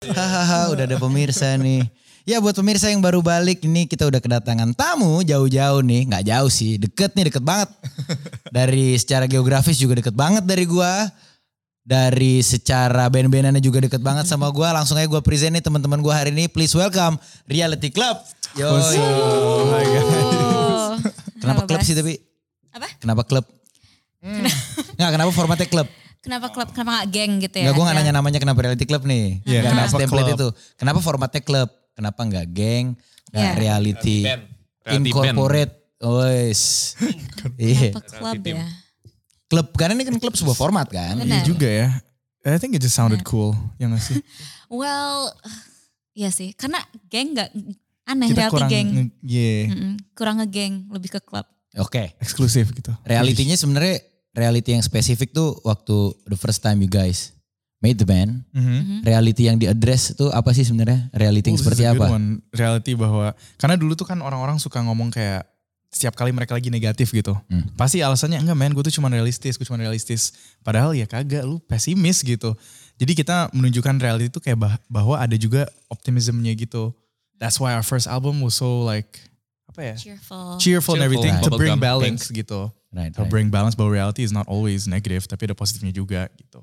Hahaha, udah ada pemirsa nih. Ya buat pemirsa yang baru balik ini kita udah kedatangan tamu jauh-jauh nih. Nggak jauh sih, deket nih deket banget. Dari secara geografis juga deket banget dari gua. Dari secara band-bandannya juga deket banget sama gua. Langsung aja gua present nih teman-teman gua hari ini. Please welcome Reality Club. Yo. Oh. Kenapa Halo, klub Bas. sih tapi? Apa? Kenapa klub? Nggak, kenapa formatnya klub? Kenapa klub? Kenapa gak geng gitu ya? Enggak, gue gak nanya namanya kenapa reality club nih. Iya, Nggak kenapa ngasih template club? itu. Kenapa formatnya klub? Kenapa nggak geng? Nggak Iya. reality. Band. Reality Incorporate. Wes. Iya. Kenapa klub Reality ya? Klub, karena ini kan klub sebuah format kan. Iya juga ya. I think it just sounded cool. Ya gak sih? Well, iya sih. Karena geng gak aneh Kita reality kurang, geng. nge- yeah, Mm-mm, kurang ngegeng, lebih ke klub. Oke. eksklusif gitu. Realitinya sebenarnya reality yang spesifik tuh waktu the first time you guys made the band. Mhm. Reality yang di-address tuh apa sih sebenarnya? Reality yang Oh, seperti apa? one. Reality bahwa karena dulu tuh kan orang-orang suka ngomong kayak setiap kali mereka lagi negatif gitu. Hmm. Pasti alasannya enggak men gue tuh cuma realistis, gue cuma realistis. Padahal ya kagak lu pesimis gitu. Jadi kita menunjukkan reality itu kayak bah- bahwa ada juga optimismnya gitu. That's why our first album was so like apa ya? Cheerful. Cheerful and Cheerful, everything to bring balance gitu. Right, To right. bring balance bahwa reality is not always negative tapi ada positifnya juga gitu.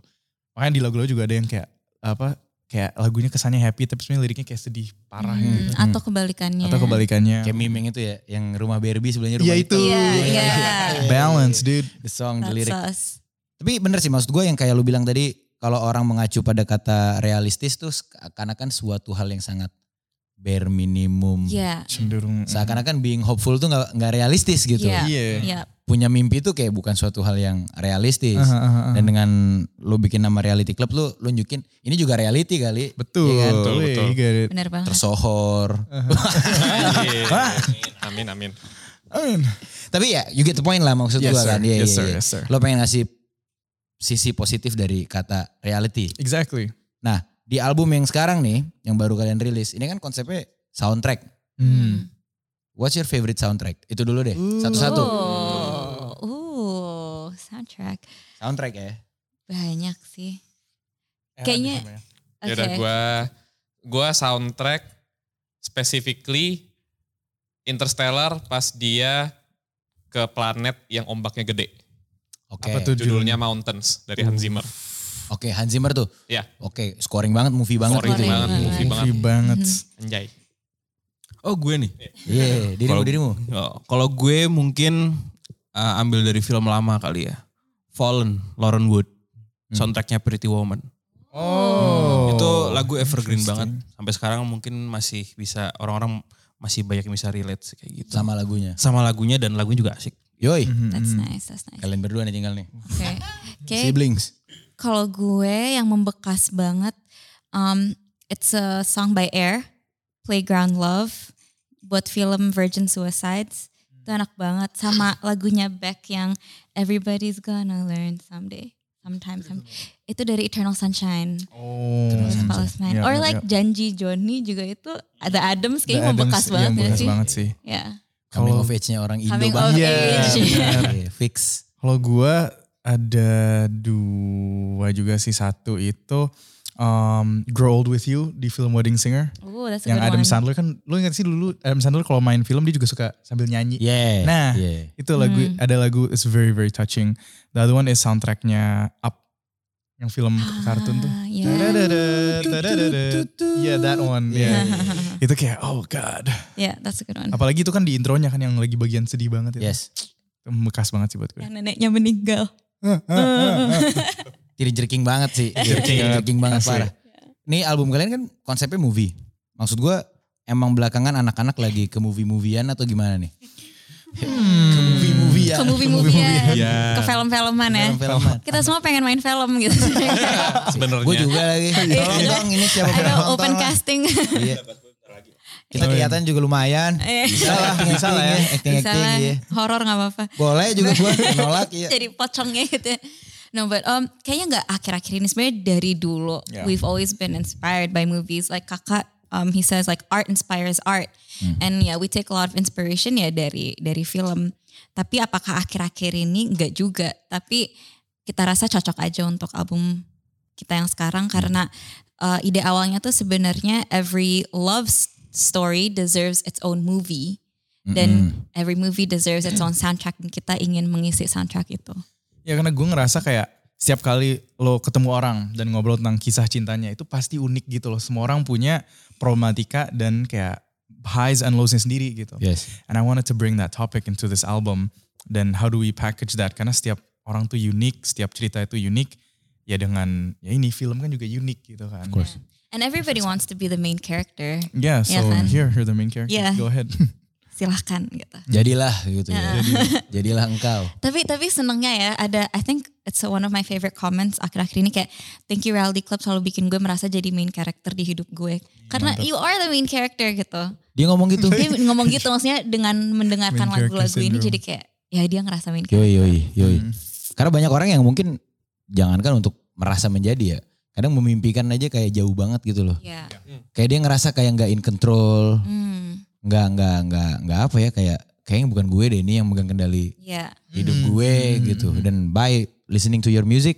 Makanya di lagu-lagu juga ada yang kayak apa kayak lagunya kesannya happy tapi sebenarnya liriknya kayak sedih parah Hmm, gitu. Atau kebalikannya. Atau kebalikannya. Kayak meme yang itu ya, yang rumah Barbie sebelahnya rumah Iya itu. Iya, iya. Balance dude. The song, the That's lyric. us. Tapi bener sih maksud gue yang kayak lu bilang tadi kalau orang mengacu pada kata realistis tuh karena kan suatu hal yang sangat bare minimum. Iya. Cenderung. Seakan-akan being hopeful tuh nggak nggak realistis gitu. Iya. Iya. Iya. Punya mimpi tuh kayak bukan suatu hal yang realistis. Aha, aha. Dan dengan lu bikin nama reality club lu lu nunjukin ini juga reality kali. Betul. Iya kan? Betul, betul. get it. Benar banget. Tersohor. Amin, amin. Amin. Tapi ya you get the point lah maksud Yes, gua sir. kan. Iya, Yes, iya, sir. iya. Yes, sir. Lo pengen ngasih sisi positif dari kata reality. Exactly. Nah, di album yang sekarang nih, yang baru kalian rilis, ini kan konsepnya soundtrack. Hmm. What's your favorite soundtrack? Itu dulu deh, satu-satu. Oh, uh, soundtrack. Soundtrack ya. Banyak sih. Era Kayaknya- ya. Ya udah gua gua soundtrack specifically Interstellar pas dia ke planet yang ombaknya gede. Oke. Apa tuh Judulnya Mountains dari Hans Zimmer. Oke, Hans Zimmer tuh. Ya, Oke, scoring banget, movie banget Scoring gitu. ya. banget, movie banget. Movie banget. anjay. Oh gue nih. Iya, dirimu, Kalau- dirimu. Oh, Kalau gue mungkin uh, ambil dari film lama kali ya. Fallen, Lauren Wood. Soundtracknya Pretty Woman. Oh. itu lagu evergreen banget. Sampai sekarang mungkin masih bisa orang-orang masih banyak yang bisa relate sih kayak gitu. Sama lagunya. Sama lagunya dan lagunya juga asik. Yoi, That's nice, that's nice. kalian berdua nih tinggal nih. Oke. Oke, Siblings. Kalau gue yang membekas banget, um, it's a song by Air, Playground Love, buat film Virgin Suicides. Itu enak banget. Sama lagunya Beck yang Everybody's Gonna Learn Someday. Sometimes. some- Itu dari Eternal Sunshine. Oh. Palace Mine. Iya, Or iya, like iya. Janji Johnny juga itu ada Adams kayaknya The membekas banget iya, gak membekas sih? banget sih. Ya. Coming Kalau- of age-nya orang Indo Coming of banget. age. Iya, fix. Kalau gue ada dua juga sih satu itu um, Grow Old With You di film Wedding Singer. Oh, that's a yang good Adam one. Sandler kan, lu ingat sih dulu Adam Sandler kalau main film dia juga suka sambil nyanyi. Yeah. Nah, yeah. itu lagu Hmm. ada lagu it's very very touching. The other one is soundtracknya Up yang film kartun tuh. Ah, yeah. Yeah, that one. Yeah. itu kayak oh god. Yeah, that's a good one. Apalagi itu kan di intronya kan yang lagi bagian sedih banget itu. Yes. Itu Bekas banget sih buat gue. Yang neneknya meninggal. Jadi jerking banget sih. Jerking, banget, jerking banget asli. parah. Nih album kalian kan konsepnya movie. Maksud gue emang belakangan anak-anak lagi ke movie-moviean atau gimana nih? Ke movie-moviean. Ke movie-moviean. Iya. Ke film-filman ya. Film-filman. Kita semua pengen main film gitu. Sebenarnya Gue juga lagi. Tolong dong ini siapa pernah open casting. Iya. Kita kelihatan juga lumayan. Eh. Bisa lah, bisa lah ya. Acting Bisa acting lah. iya. Horor gak apa-apa. Boleh juga gue nolak iya. Jadi pocongnya gitu ya. No, but um, kayaknya nggak akhir-akhir ini sebenarnya dari dulu Yeah. we've always been inspired by movies. Like kakak, um, he says like art inspires art, and yeah, we take a lot of inspiration ya dari dari film. Tapi apakah akhir-akhir ini nggak juga? Tapi kita rasa cocok aja untuk album kita yang sekarang karena uh, ide awalnya tuh sebenarnya every love s- story deserves its own movie dan every movie deserves its own soundtrack dan kita ingin mengisi soundtrack itu. Ya karena gue ngerasa kayak setiap kali lo ketemu orang dan ngobrol tentang kisah cintanya itu pasti unik gitu loh. Semua orang punya problematika dan kayak highs and lows sendiri gitu. Yes. And I wanted to bring that topic into this album. Dan how do we package that? Karena setiap orang tuh unik, setiap cerita itu unik. Ya dengan ya ini film kan juga unik gitu kan. Of course. And everybody wants to be the main character. Yeah, Ya so kan? here, here the main character. Yeah. Go ahead. Silahkan gitu. Jadilah gitu ya. Jadilah engkau. Tapi tapi senengnya ya ada I think it's one of my favorite comments akhir-akhir ini kayak thank you Reality Club selalu bikin gue merasa jadi main character di hidup gue. Karena you are the main character gitu. Dia ngomong gitu. Dia ngomong gitu maksudnya dengan mendengarkan lagu-lagu ini jadi kayak ya dia ngerasa main character. Yoi, yoi, yoi. Karena banyak orang yang mungkin jangankan untuk merasa menjadi ya. Kadang memimpikan aja kayak jauh banget gitu loh. Ya. Kayak dia ngerasa kayak nggak in control. Hmm. Nggak, nggak, nggak, nggak apa ya. Kayak kayaknya bukan gue deh ini yang megang kendali Ya. hidup gue gitu. Dan by listening to your music,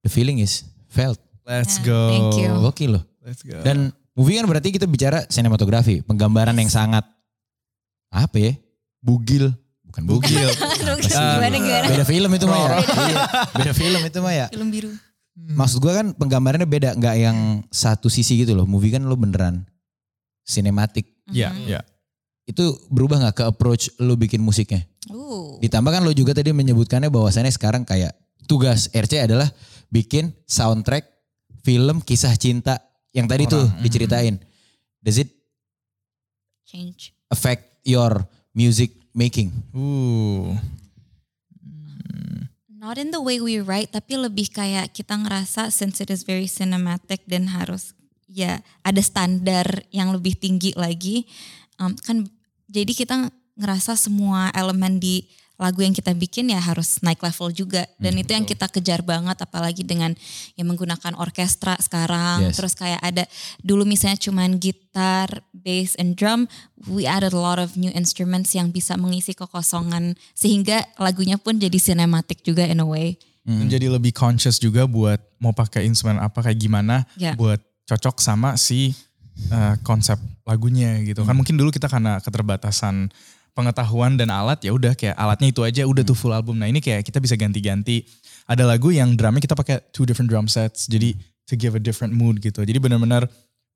the feeling is felt. Let's Yeah, go. thank you. Gokil loh. Let's go. Dan movie kan berarti kita bicara sinematografi. Penggambaran yang sangat, apa ya, bugil. Bukan bugil. Gimana. Beda film itu mah ya. Iya, Beda film itu mah ya. Film biru. Maksud gue kan penggambarannya beda, nggak yang satu sisi gitu loh. Movie kan lo beneran sinematik. Ya, Mhm. ya. Itu berubah nggak ke approach lo bikin musiknya? Uh. Ditambah kan lo juga tadi menyebutkannya bahwasannya sekarang kayak tugas RC adalah bikin soundtrack film kisah cinta yang tadi tuh diceritain. Does it Change. affect your music making? Uh. Not in the way we write, tapi lebih kayak kita ngerasa since it is very cinematic dan harus ya ada standar yang lebih tinggi lagi. Um, kan jadi kita ngerasa semua elemen di lagu yang kita bikin ya harus naik level juga. Dan itu yang kita kejar banget apalagi dengan yang menggunakan orkestra sekarang. Yes. terus kayak ada dulu misalnya cuman gitar, bass and drum we added a lot of new instruments yang bisa mengisi kekosongan. Sehingga lagunya pun jadi cinematic juga in a way. Dan Jadi lebih conscious juga buat mau pakai instrumen apa kayak gimana Ya. buat cocok sama si uh, konsep lagunya gitu. Kan mungkin dulu kita karena keterbatasan pengetahuan dan alat ya udah kayak alatnya itu aja udah tuh full album. Nah ini kayak kita bisa ganti-ganti. Ada lagu yang drumnya kita pakai two different drum sets jadi to give a different mood gitu. Jadi benar-benar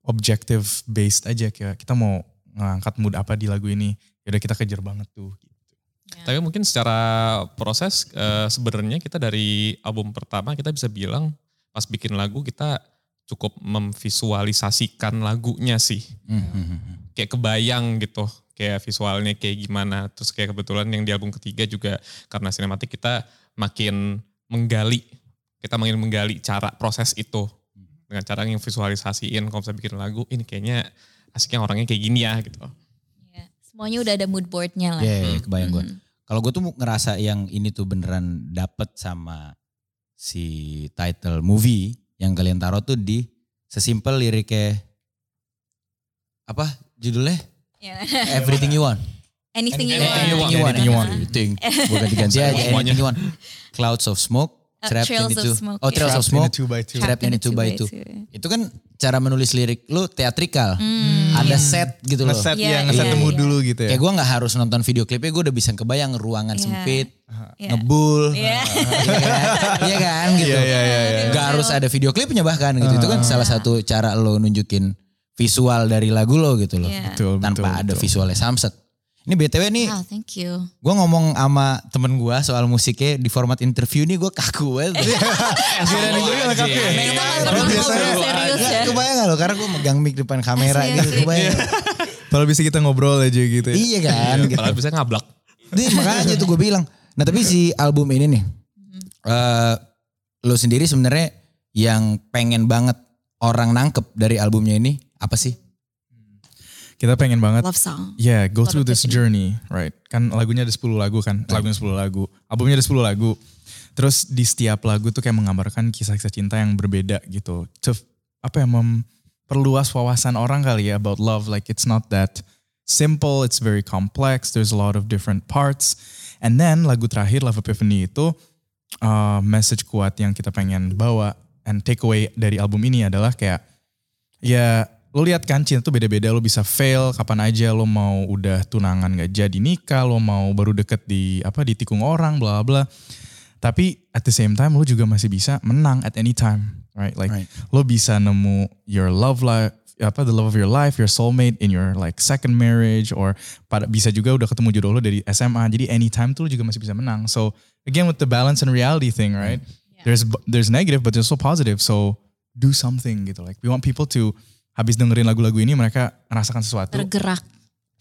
objective based aja kayak kita mau ngangkat mood apa di lagu ini. Ya udah kita kejar banget tuh. Tapi mungkin secara proses eh, sebenarnya kita dari album pertama kita bisa bilang pas bikin lagu kita cukup memvisualisasikan lagunya sih. Kayak kebayang gitu, kayak visualnya kayak gimana. Terus kayak kebetulan yang di album ketiga juga karena sinematik kita makin menggali, kita makin menggali cara proses itu. Dengan cara yang visualisasiin kalau bisa bikin lagu, ini kayaknya asiknya orangnya kayak gini ya gitu. Ya, semuanya udah ada mood boardnya lah Ya, kebayang gue. Mhm. Kalau gue tuh ngerasa yang ini tuh beneran dapet sama si title movie yang kalian taruh tuh di sesimpel liriknya apa judulnya Ya. Everything You Want. anything you Anything want, Anything You Want. Anything You Want. Everything. Bukan diganti aja. Anything You Want. Clouds of Smoke. Uh, Trapped Trails in of Two. Smoke, Oh, ya. Trails of Trapped in a Smoke. two by two. Trapped in a two by two. Itu kan cara menulis lirik lu teatrikal. Ada set gitu loh. Ngeset Iya, ya, ngeset iya, the mood iya. dulu gitu ya. Kayak gue nggak harus nonton video klipnya, gue udah bisa kebayang ruangan Iya. sempit, Iya. ngebul, Iya. iya kan, Iya kan gitu. Iya, iya, iya, iya. Gak harus ada video klipnya bahkan gitu. Itu kan salah satu cara lo nunjukin visual dari lagu lo gitu loh. Iya. Betul, Tanpa betul, ada betul. visualnya samsek. Ini BTW nih, Wow, thank you. gue ngomong sama temen gue soal musiknya di format interview nih gue kaku banget. Kita nggak pernah ngobrol serius ya. Gak kebayang gak lo? Karena gue megang mic depan kamera Asli, gitu. Kebayang. Kalau bisa kita ngobrol aja gitu ya. iya kan gitu. Padahal bisa ngablak. Nih makanya tuh gue bilang. Nah tapi si album ini nih, eh lo sendiri sebenarnya yang pengen banget orang nangkep dari albumnya ini apa sih? Kita pengen banget Love song. Yeah, go Love through this journey, right? Kan lagunya ada 10 lagu kan, lagunya 10 lagu, albumnya ada 10 lagu. Terus di setiap lagu tuh kayak menggambarkan kisah-kisah cinta yang berbeda gitu. To, apa ya, memperluas wawasan orang kali ya about love. Like it's not that simple, it's very complex, there's a lot of different parts. And then lagu terakhir, Love Epiphany itu uh, message kuat yang kita pengen bawa and take away dari album ini adalah kayak ya lo lihat kan cinta tuh beda-beda. Lo bisa fail kapan aja lo mau udah tunangan gak jadi nikah lo mau baru deket di apa di tikung orang bla bla. Tapi at the same time lo juga masih bisa menang at any time right? Like Right. lo bisa nemu your love life apa the love of your life your soulmate in your like second marriage or pada bisa juga udah ketemu jodoh lo dari SMA jadi anytime tuh lo juga masih bisa menang. So again with the balance and reality thing right? There's there's negative but there's also positive. So do something gitu. Like we want people to habis dengerin lagu-lagu ini mereka merasakan sesuatu. Tergerak.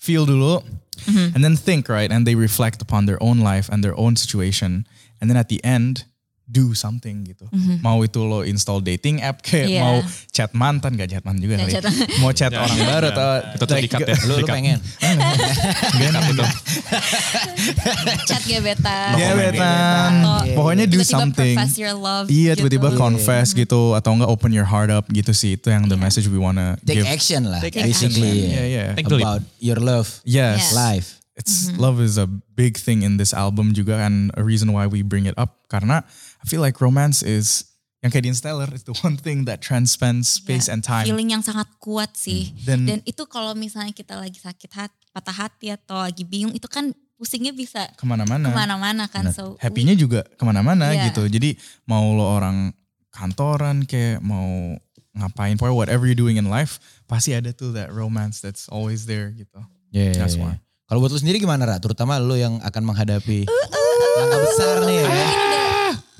feel dulu and then think right and they reflect upon their own life and their own situation. And then at the end do something gitu mau itu lo install dating app kayak Iya. mau chat mantan gak chat mantan juga kali. chat- mau chat orang baru atau Itu tuh dikat ya. Lu, lu pengen? Dikat itu Chat gebetan. gebetan pokoknya do something profess your love. Iya gitu. tiba-tiba confess gitu atau enggak open your heart up gitu sih itu yang the message we wanna Take give. action lah. Take basically. action. Yeah, yeah. Take. About your love. Yes. Life. It's love is a big thing in this album juga and a reason why we bring it up karena I feel like romance is yang kayak di Interstellar is the one thing that transcends space Ya, and time. Feeling yang sangat kuat sih. Dan- Dan, itu kalau misalnya kita lagi sakit hati, patah hati atau lagi bingung itu kan pusingnya bisa ke mana-mana. ke mana-mana kan. So Happy-nya juga ke mana-mana Iya. gitu. Jadi mau lo orang kantoran kayak mau ngapain, pokoknya whatever you're doing in life, pasti ada tuh that romance that's always there gitu. Yeah, That's yeah, why. yeah. Kalau buat lu sendiri gimana Ra? Terutama lu yang akan menghadapi langkah besar nih ya.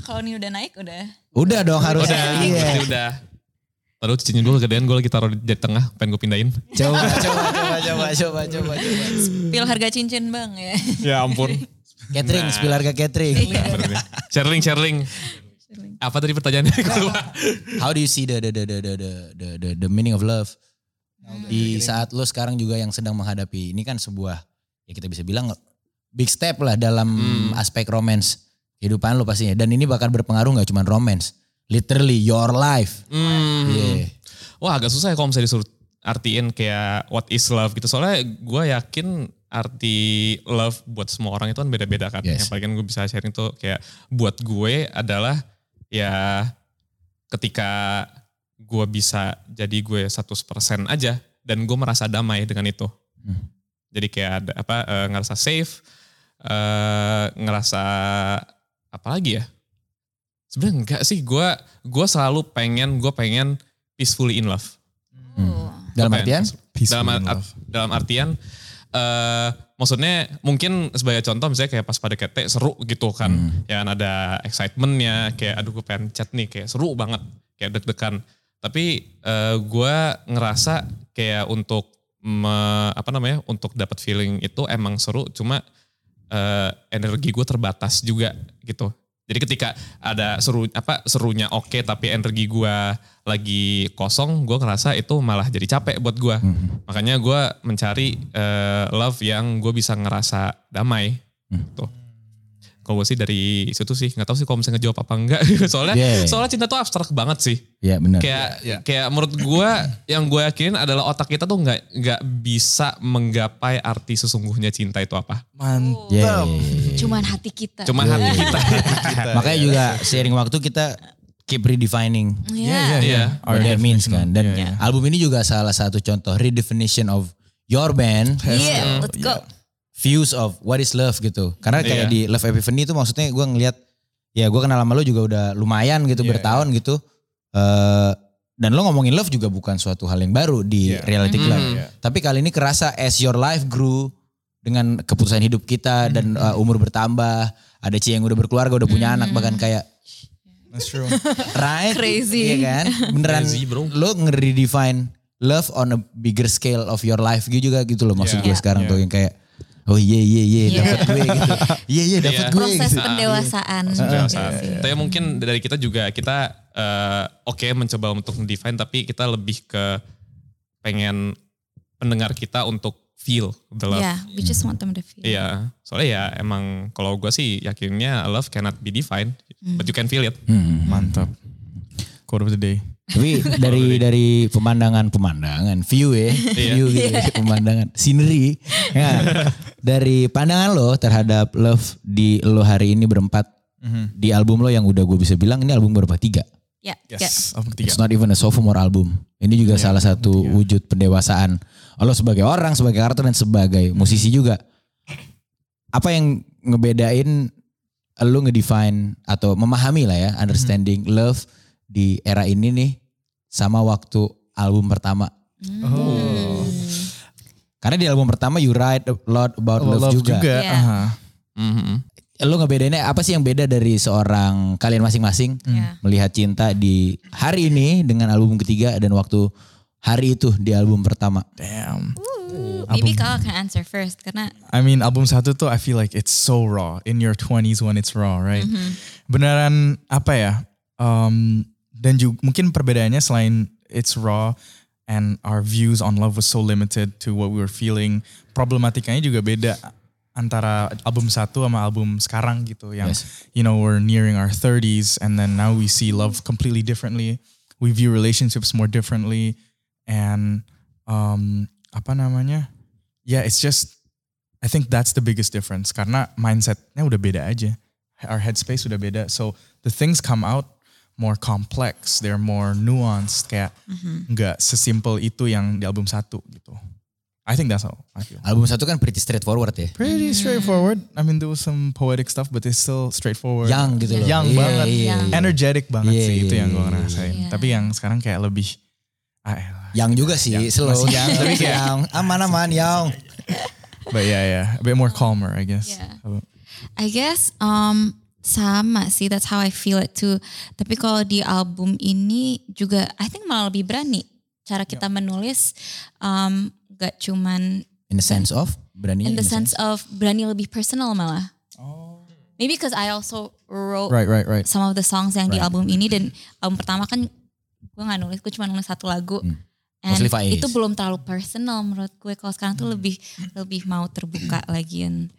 kalau ini udah naik udah. Udah dong harus. Udah, Iya. udah. Taruh cicinya gue kegedean, gue lagi taruh di, di tengah, pengen gue pindahin. Coba, coba, coba, coba, coba, coba, coba. Pil harga cincin bang ya. Ya ampun. Catering, spill harga catering. Sherling, Sherling. Apa tadi pertanyaannya? How do you see the the the the the the the, the, the meaning of love? Di saat lo sekarang juga yang sedang menghadapi ini kan sebuah ya kita bisa bilang big step lah dalam aspek romance kehidupan lo pastinya dan ini bakal berpengaruh nggak cuma romance, literally your life. Hmm. Yeah. Wah agak susah ya kalau misalnya disuruh artiin kayak what is love gitu. Soalnya gue yakin arti love buat semua orang itu kan beda-beda kan. Yes. Yang paling gue bisa sharing tuh kayak buat gue adalah ya ketika gue bisa jadi gue 100% aja dan gue merasa damai dengan itu. Hmm. Jadi kayak ada apa eh, ngerasa safe, eh, ngerasa apa lagi ya? Sebenarnya enggak sih, gue gue selalu pengen gue pengen peacefully in love. Oh. Dalam Gua pengen artian? Dalam, in ar- love. dalam artian eh maksudnya mungkin sebagai contoh misalnya kayak pas pada kete seru gitu kan ya kan ada excitementnya kayak aduh gue pengen chat nih kayak seru banget kayak deg-degan tapi eh gue ngerasa kayak untuk me- apa namanya untuk dapat feeling itu emang seru cuma eh, energi gue terbatas juga gitu jadi ketika ada seru apa serunya oke tapi energi gue lagi kosong, gue ngerasa itu malah jadi capek buat gue. Makanya gue mencari eh, love yang gue bisa ngerasa damai. Tuh. Kalau gue sih dari situ sih nggak tahu sih kalau misalnya ngejawab apa enggak. soalnya Yeah. soalnya cinta tuh abstrak banget sih. Ya benar. Kayak kayak menurut gue yang gue yakinin adalah otak kita tuh nggak nggak bisa menggapai arti sesungguhnya cinta itu apa. Mantap. Yeah, yeah, yeah, yeah. Cuman hati kita. Cuma hati kita. Makanya juga seiring waktu kita keep redefining Iya. Iya. what that means kan. Dan Yeah, yeah. album ini juga salah satu contoh redefinition of your band Iya, let's go. Views of what is love gitu. Karena kayak Iya. di Love Epiphany itu maksudnya gue ngeliat ya gue kenal sama lo juga udah lumayan gitu Iya, bertahun gitu. Eh dan lo ngomongin love juga bukan suatu hal yang baru di Iya. reality club. Iya. Tapi kali ini kerasa as your life grew dengan keputusan hidup kita dan uh, umur bertambah. Ada Cie yang udah berkeluarga, udah punya anak bahkan kayak That's true. right? Crazy. Iya kan? Beneran Crazy, bro. lo nge-redefine love on a bigger scale of your life gitu juga gitu loh maksud Yeah. gue sekarang Yeah. tuh yang kayak oh iya iya iya Iya. dapat gue gitu. Iya iya dapat Iya. gue Proses gitu. pendewasaan. pendewasaan. Tapi mungkin dari kita juga kita eh, oke mencoba untuk define tapi kita lebih ke pengen pendengar kita untuk feel the love. Yeah, we just want them to feel. Iya, soalnya ya emang kalau gue sih yakinnya love cannot be defined, but you can feel it. Hmm. Mantap. Quote of the day. Tapi dari dari pemandangan pemandangan view ya, view gitu, pemandangan scenery. Ya, dari pandangan lo terhadap love di lo hari ini berempat di album lo yang udah gue bisa bilang ini album berapa tiga. Ya, ya. Yes. Album. It's not even a sophomore album. Ini juga salah satu wujud pendewasaan lo sebagai orang, sebagai karakter dan sebagai musisi juga. Apa yang ngebedain lo ngedefine atau memahami lah ya, understanding love di era ini nih sama waktu album pertama. Oh. Karena di album pertama you write a lot about love, Love juga. juga. Iya. aha. Mhm. Lo ngebedainnya apa sih yang beda dari seorang kalian masing-masing Iya. melihat cinta di hari ini dengan album ketiga dan waktu hari itu di album pertama. Damn. Ooh, maybe Kak can answer first karena I mean album satu tuh I feel like it's so raw in your 20s when it's raw, right? Beneran apa ya? Um, dan juga mungkin perbedaannya selain it's raw and our views on love was so limited to what we were feeling, problematikanya juga beda antara album satu sama album sekarang gitu yang Yes. you know we're nearing our 30s and then now we see love completely differently. We view relationships more differently and um apa namanya? Yeah, it's just I think that's the biggest difference karena mindsetnya udah beda aja. Our headspace udah beda. So the things come out more complex, they're more nuanced kayak nggak sesimpel itu yang di album satu gitu. I think that's how I feel. Album satu kan pretty straightforward ya. Pretty straightforward. I mean there was some poetic stuff but it's still straightforward. Young gitu loh. Young Iya, banget. iya, iya. Energetic banget Iya, sih itu iya, yang gue iya, ngerasain. iya. Tapi yang sekarang kayak lebih ah, elah. Yang juga sih, Yang, slow. masih young, tapi kayak- yang aman-aman, yang. But yeah, yeah, a bit more calmer I guess. Yeah. I guess um sama sih that's how I feel it too. Tapi kalau di album ini juga I think malah lebih berani cara kita menulis um gak cuman In the sense of berani. in the sense of berani lebih personal malah. Maybe because I also wrote Right, right, right. some of the songs yang di album ini dan album pertama kan gue nggak nulis, gue cuma nulis satu lagu. And Hmm. Faiz. itu belum terlalu personal menurut gue. Kalau sekarang tuh lebih lebih mau terbuka lagi. And,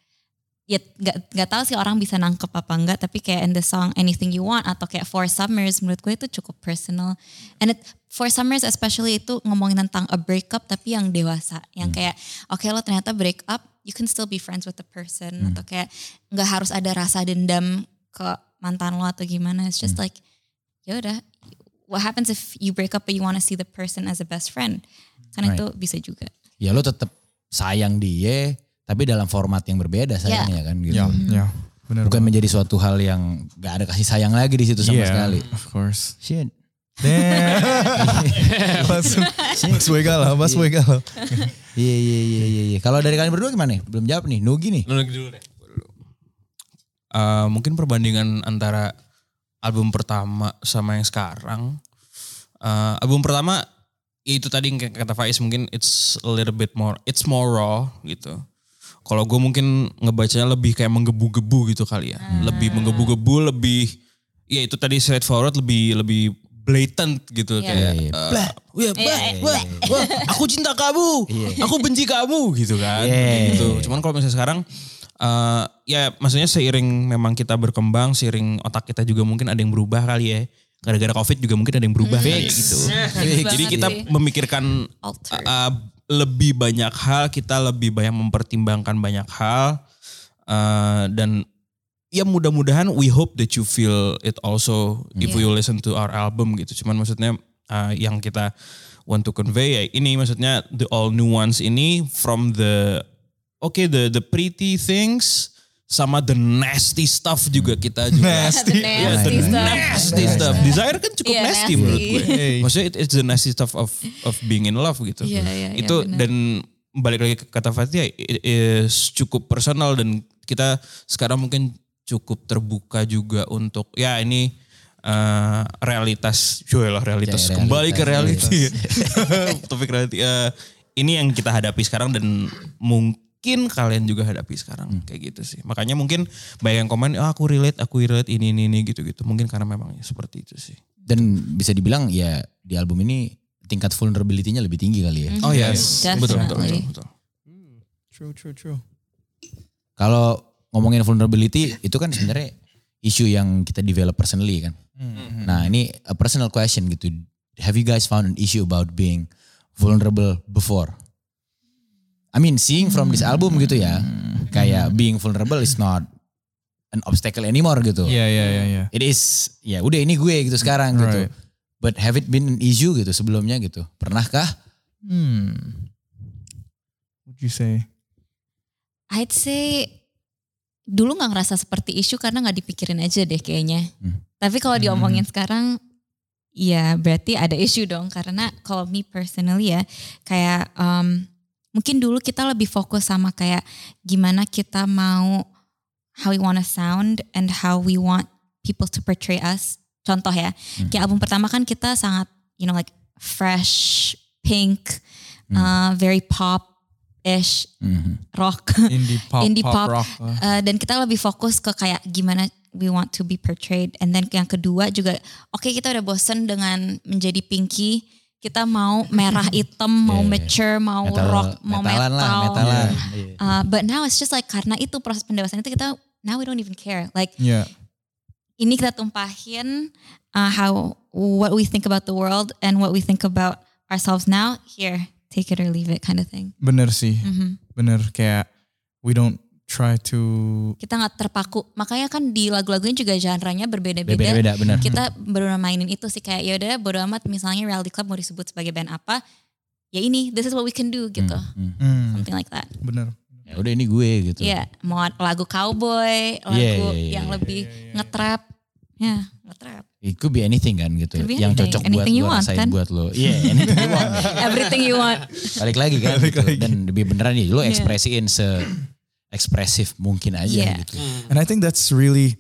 ya nggak nggak tahu sih orang bisa nangkep apa enggak. Tapi kayak in the song Anything You Want atau kayak Four Summers menurut gue itu cukup personal. And it, Four Summers especially itu ngomongin tentang a breakup tapi yang dewasa. Yang kayak oke lo ternyata break up, you can still be friends with the person atau kayak nggak harus ada rasa dendam ke mantan lo atau gimana. It's just like ya udah what happens if you break up but you want to see the person as a best friend? Kan Right. itu bisa juga. Ya lo tetap sayang dia, tapi dalam format yang berbeda sayangnya kan gitu. Ya, ya, benar. Bukan menjadi suatu hal yang gak ada kasih sayang lagi di situ sama Yeah, sekali. Of course. Shit. Damn. Langsung Mas Boy galau, Mas Boy galau. Iya iya iya iya. iya. Kalau dari kalian berdua gimana nih? Belum jawab nih. Nugi nih. Lu lagi dulu deh. Eh, mungkin perbandingan antara album pertama sama yang sekarang. Eh, album pertama ya itu tadi yang kayak kata Faiz mungkin it's a little bit more it's more raw gitu. Kalau gue mungkin ngebacanya lebih kayak menggebu-gebu gitu kali ya. Lebih menggebu-gebu, lebih ya itu tadi straightforward, lebih lebih blatant gitu Iya. kayak. Iya, iya. eh, Blah. Wah, bah, wah, wah, aku cinta kamu, aku benci kamu gitu kan. Iya. Gitu. Cuman kalau misalnya sekarang eh ya maksudnya seiring memang kita berkembang, seiring otak kita juga mungkin ada yang berubah kali ya. Gara-gara Covid juga mungkin ada yang berubah kali ya gitu. Jadi kita sih. memikirkan uh, lebih banyak hal, kita lebih banyak mempertimbangkan banyak hal uh, dan ya mudah-mudahan we hope that you feel it also if you listen to our album gitu. Cuman maksudnya uh, yang kita want to convey ya ini maksudnya the all nuance ini from the okay the the pretty things sama the nasty stuff juga kita juga The Yeah, nasty the stuff. nasty stuff. Desire kan cukup Iya, nasty, nasty. menurut gue. Maksudnya it- it's the nasty stuff of of being in love gitu. Iya, iya, iya, Itu benar. dan balik lagi ke kata Fatia it is cukup personal dan kita sekarang mungkin cukup terbuka juga untuk ya ini eh, realitas, Joy lah realitas. Ya, Kembali ke realitas, reality. Topik reality. Eh, ini yang kita hadapi sekarang dan mungkin kalian juga hadapi sekarang Hmm. kayak gitu sih. Makanya mungkin banyak yang komen, ah, aku relate, aku relate ini ini ini gitu-gitu. Mungkin karena memang seperti itu sih. Dan bisa dibilang ya di album ini tingkat vulnerability-nya lebih tinggi kali ya. Oh yes, betul betul betul. Definitely. betul. True, true, true. Kalau ngomongin vulnerability itu kan sebenarnya isu yang kita develop personally kan. Nah ini a personal question gitu. Have you guys found an issue about being vulnerable before? I mean seeing from this album gitu ya. Kayak being vulnerable is not an obstacle anymore gitu. Iya, iya, iya, iya. It is ya udah ini gue gitu sekarang gitu. Right. But have it been an issue gitu sebelumnya gitu? Pernahkah? Hmm. What you say? I'd say dulu nggak ngerasa seperti isu karena nggak dipikirin aja deh kayaknya. Hmm. Tapi kalau diomongin sekarang, ya berarti ada isu dong. Karena kalau me personally ya, kayak um, mungkin dulu kita lebih fokus sama kayak gimana kita mau how we wanna sound and how we want people to portray us. Contoh ya, kayak album pertama kan kita sangat you know like fresh, pink, uh, very pop-ish, Mhm. rock. Indie pop, Indie pop, pop. rock. uh. Uh, dan kita lebih fokus ke kayak gimana we want to be portrayed. And then yang kedua juga, oke kita udah bosen dengan menjadi pinky. Kita mau merah hitam, mau Yeah. mature, mau Metal- rock, mau metalan metal. lah, metalan. Iya. Uh, but now it's just like karena itu proses pendewasaan itu kita now we don't even care. Like Yeah. ini kita tumpahin uh, how what we think about the world and what we think about ourselves now. Here, take it or leave it, kind of thing. Bener sih. Mhm. Bener kayak we don't try to Kita nggak terpaku. Makanya kan di lagu-lagunya juga genre-nya berbeda-beda. Beda-beda benar. kita baru mainin itu sih kayak ya udah bodo amat misalnya Reality Club mau disebut sebagai band apa ya ini this is what we can do gitu Hmm. Hmm, something like that bener. Ya udah ini gue gitu. Iya mau lagu cowboy lagu Iya, iya, iya, yang iya, lebih nge-trap ya nge-trap It could be anything kan gitu. Be Yang anything. cocok buat Anything you lo want, rasain kan? buat lo. Iya, anything you want. everything you want Balik lagi kan Balik gitu. lagi. Dan lebih beneran nih, lo Iya. ekspresiin se ekspresif mungkin aja Iya. gitu. And I think that's really,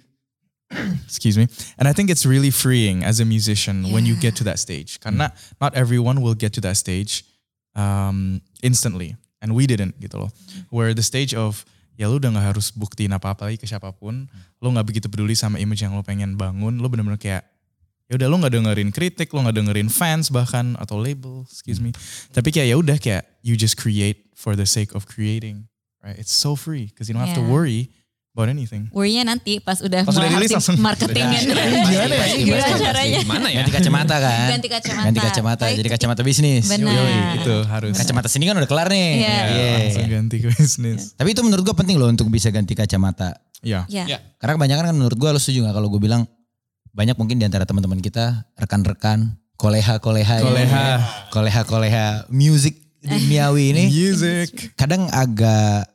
excuse me, and I think it's really freeing as a musician when you Yeah. get to that stage. Karena not everyone will get to that stage um, instantly. And we didn't gitu loh. Where the stage of, ya lu udah gak harus buktiin apa-apa lagi ke siapa pun. Lo gak begitu peduli sama image yang lo pengen bangun. Lo bener-bener kayak, ya udah lo nggak dengerin kritik, lo nggak dengerin fans bahkan atau label, excuse me. Tapi kayak ya udah kayak you just create for the sake of creating, right? It's so free because you don't have to Yeah. worry about anything. worry-nya nanti pas udah Pas udah mulai rilis marketing- langsung. marketingnya Gimana ya? gimana caranya Gimana ya? Ganti kacamata kan? Ganti kacamata. Ganti kacamata, jadi kacamata bisnis. Benar. Yoi, itu harus. Kacamata sini kan udah kelar nih. Iya. Iya. Langsung ganti ke bisnis. Tapi itu menurut gue penting loh untuk bisa ganti kacamata. Ya. ya Ya. Karena kebanyakan kan menurut gue lo setuju gak kalau gue bilang banyak mungkin di antara teman-teman kita, rekan-rekan, koleha-koleha, ya. Koleha. koleha-koleha music duniawi ini Music. kadang agak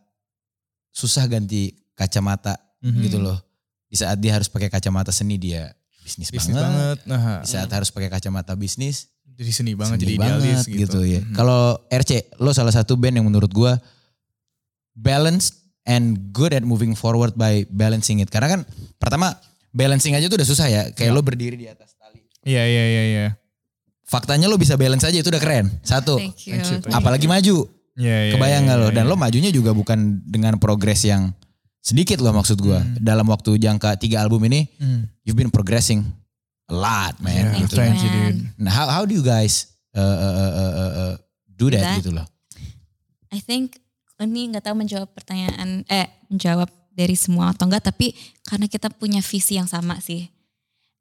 susah ganti kacamata Mhm. gitu loh. Di saat dia harus pakai kacamata seni dia bisnis, Bisnis banget. banget. Nah, Di saat harus pakai kacamata bisnis jadi seni banget, seni jadi idealis banget gitu. ya. Mhm. Kalau RC, lo salah satu band yang menurut gua balanced and good at moving forward by balancing it. Karena kan pertama balancing aja tuh udah susah ya. Kayak lo berdiri di atas tali. Iya, iya, iya, iya. Faktanya lo bisa balance aja itu udah keren. Satu. Thank you. Apalagi maju. Iya, iya. Kebayang iya, nggak lo? iya, Dan iya. lo majunya juga bukan dengan progres yang sedikit loh maksud gua. Hmm. Dalam waktu jangka tiga album ini, Hmm. you've been progressing a lot, man. Yeah, gitu. thank you, man. dude. Nah, how how do you guys uh, uh, uh, uh, uh, uh, do that, that? gitu loh? I think ini nggak tahu menjawab pertanyaan eh menjawab dari semua atau enggak tapi karena kita punya visi yang sama sih.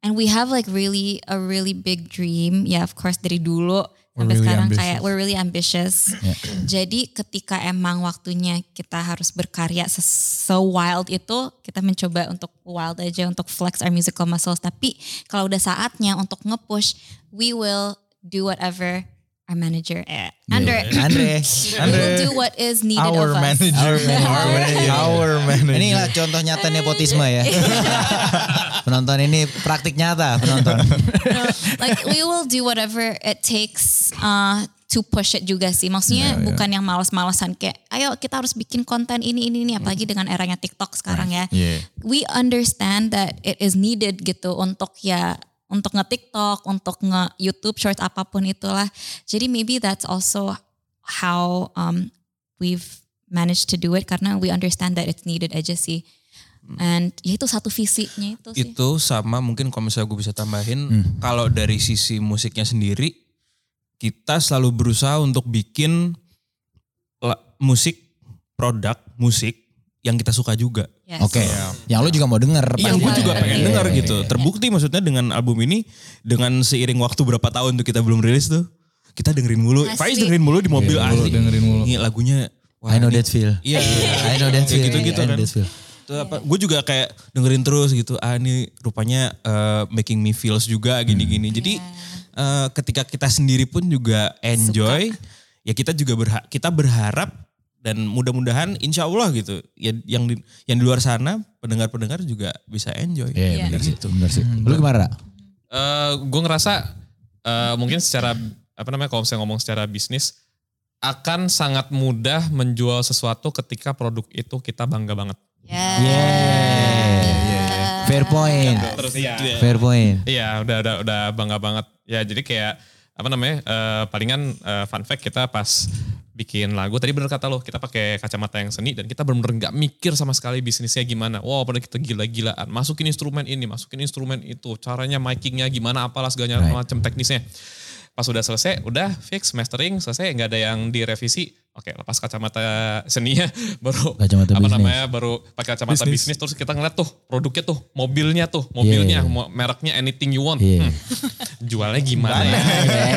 And we have like really a really big dream. Ya of course dari dulu sampai really sekarang ambitious. kayak we're really ambitious. Ya. Jadi ketika emang waktunya kita harus berkarya se so wild itu kita mencoba untuk wild aja untuk flex our musical muscles. Tapi kalau udah saatnya untuk nge-push, we will do whatever our manager eh Andre Andre. we will do what is needed Our of us. manager. Our manager. Our manager. Inilah contoh nyata nepotisme ya. penonton ini praktik nyata penonton. No, like we will do whatever it takes uh, to push it juga sih. Maksudnya bukan yang malas-malasan kayak ayo kita harus bikin konten ini ini ini apalagi dengan eranya TikTok sekarang ya. Yeah. We understand that it is needed gitu untuk ya untuk nge-TikTok, untuk nge-YouTube short apa pun itulah. Jadi maybe that's also how um, we've managed to do it karena we understand that it's needed aja sih. And ya itu satu visinya itu sih. Itu sama mungkin kalau misalnya gue bisa tambahin, kalau dari sisi musiknya sendiri, kita selalu berusaha untuk bikin musik, produk musik yang kita suka juga. Yes. Oke. Yang lo juga mau denger. Yang gue juga pengen Iya, dengar iya, gitu. iya. Terbukti maksudnya dengan album ini, dengan seiring waktu berapa tahun tuh kita belum rilis tuh, kita dengerin mulu. Asli. Faiz dengerin mulu di mobil Iya, mulu, asli. dengerin mulu. Ini lagunya. wah, I know ini- that feel. Iya. I know that feel. gitu-gitu I know kan. that feel. gue juga kayak dengerin terus gitu ah ini rupanya uh, making me feels juga gini-gini jadi eh, ketika kita sendiri pun juga enjoy, ya kita juga berha kita berharap dan mudah-mudahan insya Allah gitu ya yang di, yang di luar sana pendengar-pendengar juga bisa enjoy. Iya benar sih itu. Benar sih. Lu gimana? Ra? gue ngerasa eh, mungkin secara apa namanya kalau misalnya ngomong secara bisnis akan sangat mudah menjual sesuatu ketika produk itu kita bangga banget. Yeah. Fair point. Terus iya. Fair point. Iya, udah udah udah bangga banget. Ya, jadi kayak apa namanya? eh, palingan eh, fun fact kita pas bikin lagu tadi bener kata lo kita pakai kacamata yang seni dan kita bener-bener nggak mikir sama sekali bisnisnya gimana. Wow, pada kita gila-gilaan. Masukin instrumen ini, masukin instrumen itu, caranya micingnya gimana, apalah segala Right. macam teknisnya. Pas udah selesai, udah fix mastering, selesai nggak ada yang direvisi. Oke, lepas kacamata seninya baru Kacamata apa bisnis. namanya baru pakai kacamata Bisnis. bisnis. terus kita ngeliat tuh produknya tuh mobilnya tuh mobilnya Yeah. mo- mereknya anything you want Iya. Hmm, jualnya gimana ya Iya,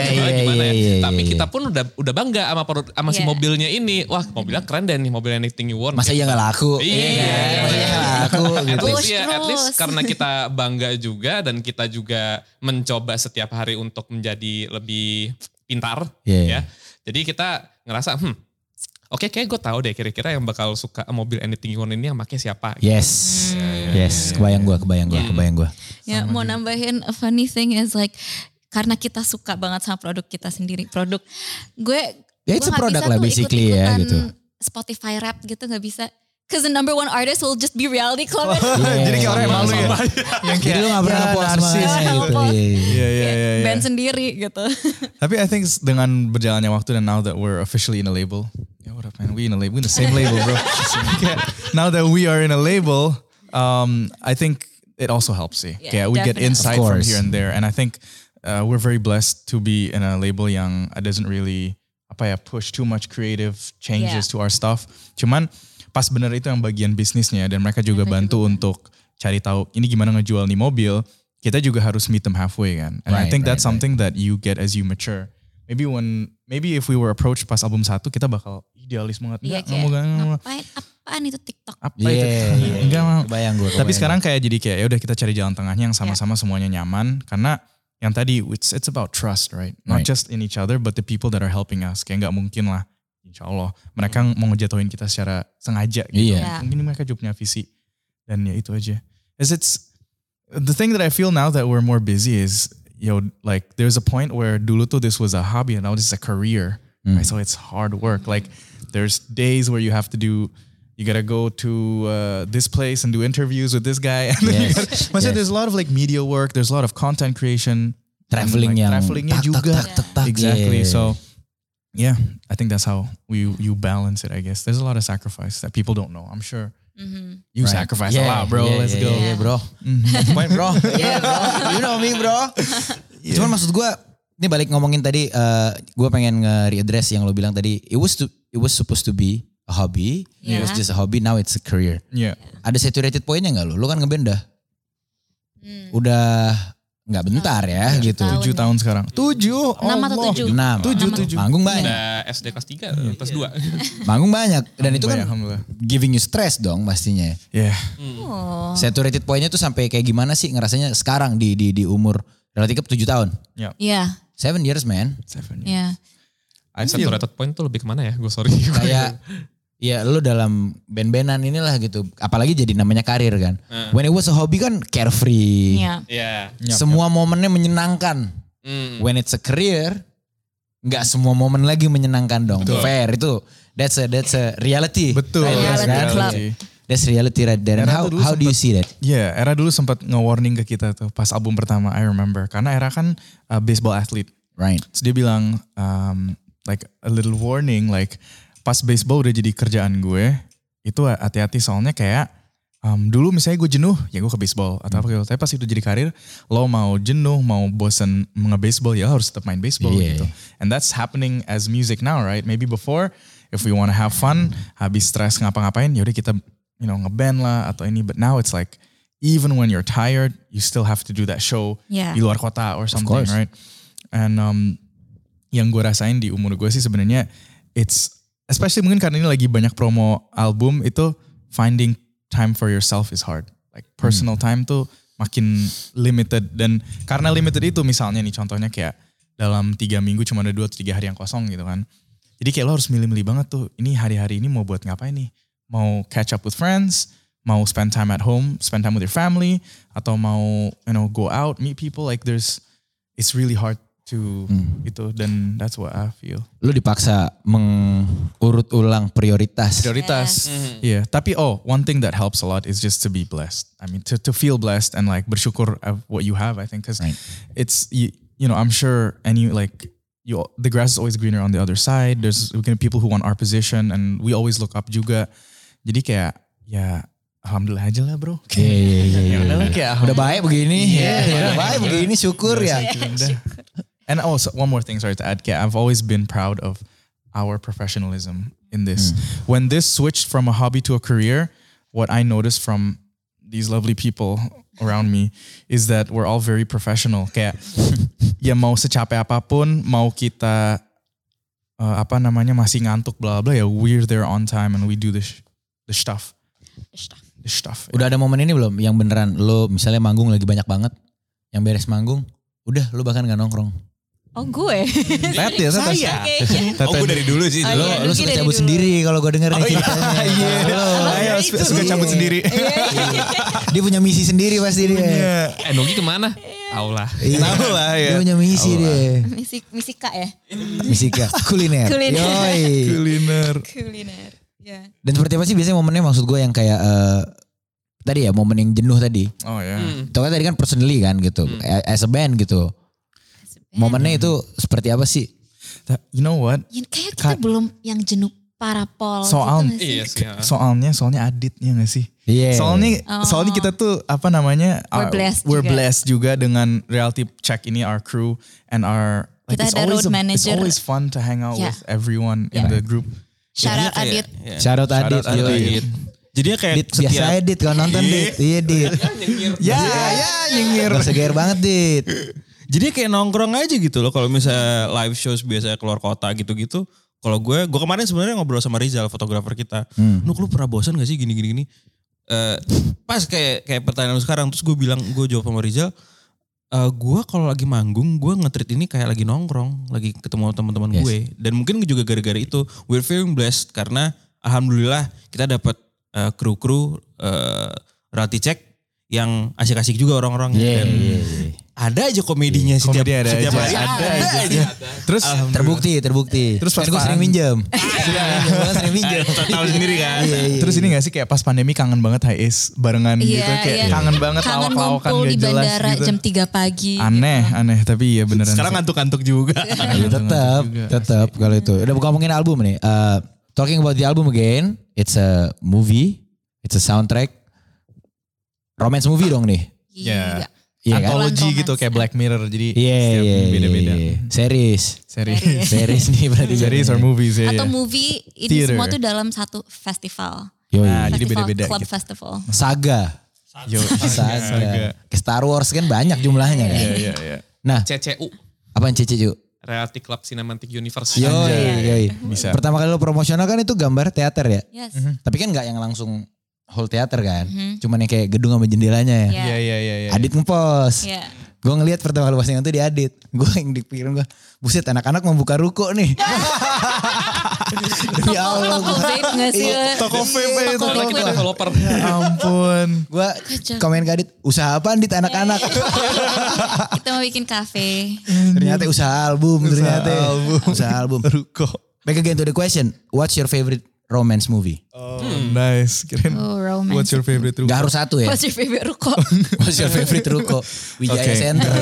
jualnya iya, gimana iya, ya iya, tapi iya. kita pun udah udah bangga sama produk sama si Iya. mobilnya ini wah mobilnya keren deh nih mobil anything you want Masa iya gak laku? Iya. Masa iya gak laku at gitu. least, Push ya, at least karena kita bangga juga dan kita juga mencoba setiap hari untuk menjadi lebih pintar Iya. ya. Jadi kita ngerasa hmm oke kayak gue tahu deh kira-kira yang bakal suka mobil anything you want ini yang pakai siapa. Yes. Yes. Kebayang gue, kebayang gue, kebayang gue. Ya mau nambahin a funny thing is like karena kita suka banget sama produk kita sendiri produk gue Ya, product bisa lah basically ya, ikut-ikutan gitu. Spotify rap gitu nggak bisa Cause the number one artist will just be reality club. Jadi kayak orang yang malu ya. yang Jadi lu gak pernah ya, puas narsis gitu. iya iya. iya. Band sendiri gitu. Tapi I think dengan berjalannya waktu dan now that we're officially in a label. Yeah, what up man? We in a label, we in the same label bro. Kayak, now that we are in a label, um, I think it also helps sih. Yeah, Kayak we get definitely. insight Of from here and there. And I think uh, we're very blessed to be in a label yang doesn't really apa ya push too much creative changes Yeah. to our stuff. Cuman pas bener itu yang bagian bisnisnya dan mereka juga bantu untuk cari tahu ini gimana ngejual nih mobil. Kita juga harus meet them halfway kan. And I Right, think that's right, right. something that you get as you mature. Maybe when maybe if we were approached pas album satu kita bakal idealis banget. Iya Enggak, kayak ngapain apaan itu TikTok? Apa Iya, itu? iya, iya. Enggak mau. Kebayang gue. Tapi sekarang kayak jadi kayak ya udah kita cari jalan tengahnya yang sama-sama Iya. semuanya nyaman karena yang tadi it's it's about trust right not Right. just in each other but the people that are helping us kayak nggak mungkin lah insya Allah mereka mau ngejatuhin kita secara sengaja gitu Iya. Iya. mungkin mereka juga punya visi dan ya itu aja as it's the thing that I feel now that we're more busy is yo like there's a point where dulu tuh this was a hobby and now this is a career right? so it's hard work like there's days where you have to do you gotta go to uh, this place and do interviews with this guy and then you gotta, maksudnya yes. there's a lot of like media work there's a lot of content creation Traveling like, yang travelingnya tak, juga tak, tak, tak, exactly yeah. so yeah I think that's how we you balance it I guess there's a lot of sacrifice that people don't know I'm sure you Right. sacrifice Yeah, a lot bro yeah, let's yeah, go yeah, bro. Main bro. Yeah bro. You know me bro. Cuman maksud gue, ini balik ngomongin tadi, eh gue pengen nge-readdress yang lo bilang tadi. It was to, it was supposed to be a hobby. It was Yeah. Iya. just a hobby. Now it's a career. yeah Ada saturated pointnya nggak lo? Lo kan ngeband dah. Udah nggak bentar ya gitu. tahun. tujuh tahun sekarang tujuh Enam atau tujuh? Enam. Tujuh, tujuh. Manggung banyak. Udah SD kelas 3, kelas 2. Manggung banyak. Dan itu Banyak, kan giving you stress dong pastinya. yeah Oh. Saturated pointnya tuh sampai kayak gimana sih ngerasanya sekarang di di di umur relatif 7 tahun. yeah Iya, Seven years man. seven iya. I Saturated point tuh lebih ke mana ya? Gue sorry. Kayak ya lu dalam band-bandan inilah gitu. Apalagi jadi namanya karir kan. When it was a hobby kan carefree. Iya. Iya. Yap, Semua momennya menyenangkan. Hmm. When it's a career nggak semua momen lagi menyenangkan dong. Fair itu. That's a that's a reality. betul Right, that's Reality kan? club. reality. That's reality right there. And Era how how do you see that? Iya, era dulu sempat nge-warning ke kita tuh pas album pertama I remember. Karena era kan uh, baseball athlete. Right. Terus dia bilang um, like a little warning like pas baseball udah jadi kerjaan gue itu hati-hati soalnya kayak um, dulu misalnya gue jenuh ya gue ke baseball atau apa gitu. Tapi pas itu jadi karir lo mau jenuh mau bosen nge-baseball ya harus tetap main baseball Iya. gitu. And that's happening as music now right? Maybe before if we wanna have fun habis stress ngapa-ngapain yaudah kita you know ngeband lah atau ini but now it's like even when you're tired you still have to do that show Yeah. di luar kota or something right? And um, yang gue rasain di umur gue sih sebenarnya it's especially mungkin karena ini lagi banyak promo album itu finding time for yourself is hard. Like personal time tuh makin limited dan karena limited itu misalnya nih contohnya kayak dalam tiga minggu cuma ada dua atau tiga hari yang kosong gitu kan. Jadi kayak lo harus milih-milih banget tuh. Ini hari-hari ini mau buat ngapain nih? Mau catch up with friends, mau spend time at home, spend time with your family, atau mau you know go out, meet people. Like there's, it's really hard to gitu. Dan that's what I feel. Lu dipaksa mengurut ulang prioritas. Prioritas. Iya, tapi oh, one thing that helps a lot is just to be blessed. I mean, to to feel blessed and like bersyukur of what you have. I think because Right. it's you, you know I'm sure any like you the grass is always greener on the other side. There's people who want our position and we always look up juga. Jadi kayak ya alhamdulillah aja lah bro. Iya, iya, iya, iya. Udah lah, kayak Udah baik begini, ya, udah baik begini, syukur ya. And also one more thing, sorry to add, Kayak, I've always been proud of our professionalism in this. When this switched from a hobby to a career, what I noticed from these lovely people around me is that we're all very professional. Kayak ya mau secapek apa pun, mau kita uh, apa namanya masih ngantuk bla bla ya, we're there on time and we do the sh- the stuff, the stuff. Udah ada momen ini belum yang beneran lo misalnya manggung lagi banyak banget, yang beres manggung, udah lo bahkan gak nongkrong. Oh gue. Tet ya, Tet. Saya. Oh gue dari dulu sih. Oh, Lo, iya, lo suka cabut dulu. sendiri kalau gue denger nih ceritanya. Lo, Ayo, suka cabut sendiri. dia punya misi sendiri pasti dia. Eh Nogi ke mana? Tahu lah. Iya. Tahu lah ya. Dia punya misi dia. Misi, misi kak ya? Misi Kak. kuliner. Kuliner. Yoi. Kuliner. Kuliner. Ya. Dan seperti apa sih biasanya momennya maksud gue yang kayak eh, tadi ya momen yang jenuh tadi. Oh ya. Itu kan tadi kan personally kan gitu. As a band gitu. Momennya itu seperti apa sih? You know what? Ya, kayak kita belum yang jenuh parapol Soal- gitu nggak sih? Iya sih. ya. Soalnya soalnya adit ya gak sih? Iya. Soalnya soalnya kita tuh apa namanya? We're uh, blessed we're juga. blessed juga dengan reality check ini our crew and our like Kita it's ada always road a- manager. It's always fun to hang out Yeah. with everyone in Yeah. the group. Shout out Jadinya kayak- Adit. ya. Shout out Adit. Shout out. Adit. Jadinya kayak Dit, biasa setiap Adit kalau nonton Dit. Iya Dit. Ya ya nyengir. Gak seger banget Dit. Jadi kayak nongkrong aja gitu loh kalau misalnya live shows biasa keluar kota gitu-gitu. Kalau gue, gue kemarin sebenarnya ngobrol sama Rizal fotografer kita. Nuk lu pernah bosan gak sih gini gini gini? Eh, pas kayak kayak pertanyaan lu sekarang terus gue bilang gue jawab sama Rizal. eh gue kalau lagi manggung gue ngetrit ini kayak lagi nongkrong, lagi ketemu teman-teman Yes. gue. Dan mungkin juga gara-gara itu we're feeling blessed karena alhamdulillah kita dapat eh, kru-kru eh reality check yang asik-asik juga orang-orang Iya, dan iya, iya. Ada aja komedinya setiap Komedi ada setiap aja, hari ada ada, aja. aja. Terus Terbukti, terbukti. Terus pas gue pan- sering minjem. Sering minjem, gua sering minjem. Tahu sendiri kan. Iya, iya. terus ini gak sih kayak pas pandemi kangen banget High Ace barengan Iya, gitu kayak iya. kangen banget Kangen lawak-lawakan gak di jelas bandara gitu. jam 3 pagi. Aneh, aneh tapi iya beneran. Sekarang ngantuk-ngantuk juga. Iya, tetap, tetap kalau itu. Udah bukan ngomongin album nih. Uh, talking about the album again, it's a movie, it's a soundtrack, romance movie dong nih. Iya. Iya kan? Gitu kayak Black Mirror jadi Iya, setiap iya, beda-beda. iya. Series, Series. series nih berarti. Series or movies ya. Atau ya. movie ini Theater. semua tuh dalam satu festival. Yoi. Nah, jadi festival, beda-beda Club gitu. festival. Saga. Yo, Saga. Saga. Ke Star Wars kan banyak jumlahnya kan. Iya, iya, iya. Nah, CCU. apaan Cici Cu? Reality Club Cinematic Universe. Yoi, yoi. Bisa. Pertama kali lo promosional kan itu gambar teater ya? Yes. Tapi kan nggak yang langsung whole teater kan? Mhm. Cuman yang kayak gedung sama jendelanya ya. Iya. Iya, iya, iya, iya. Adit ngepost. Iya. Gue ngeliat pertama kali postingan tuh di Adit. Gue yang dipikirin gue, buset anak-anak mau buka ruko nih. Demi Allah. Toko vape gak sih? Toko vape ya, Toko developer. Ampun. Gue komen ke Adit, usaha apaan Dit anak-anak? Kita mau bikin kafe. ternyata usaha album ternyata. album. Usaha album. Ruko. Back again to the question, what's your favorite romance movie? Oh, nice. Kirain, Oh, romance. what's your favorite ruko? Gak harus satu ya. What's your favorite ruko? What's your favorite ruko? Wijaya Oke. Center.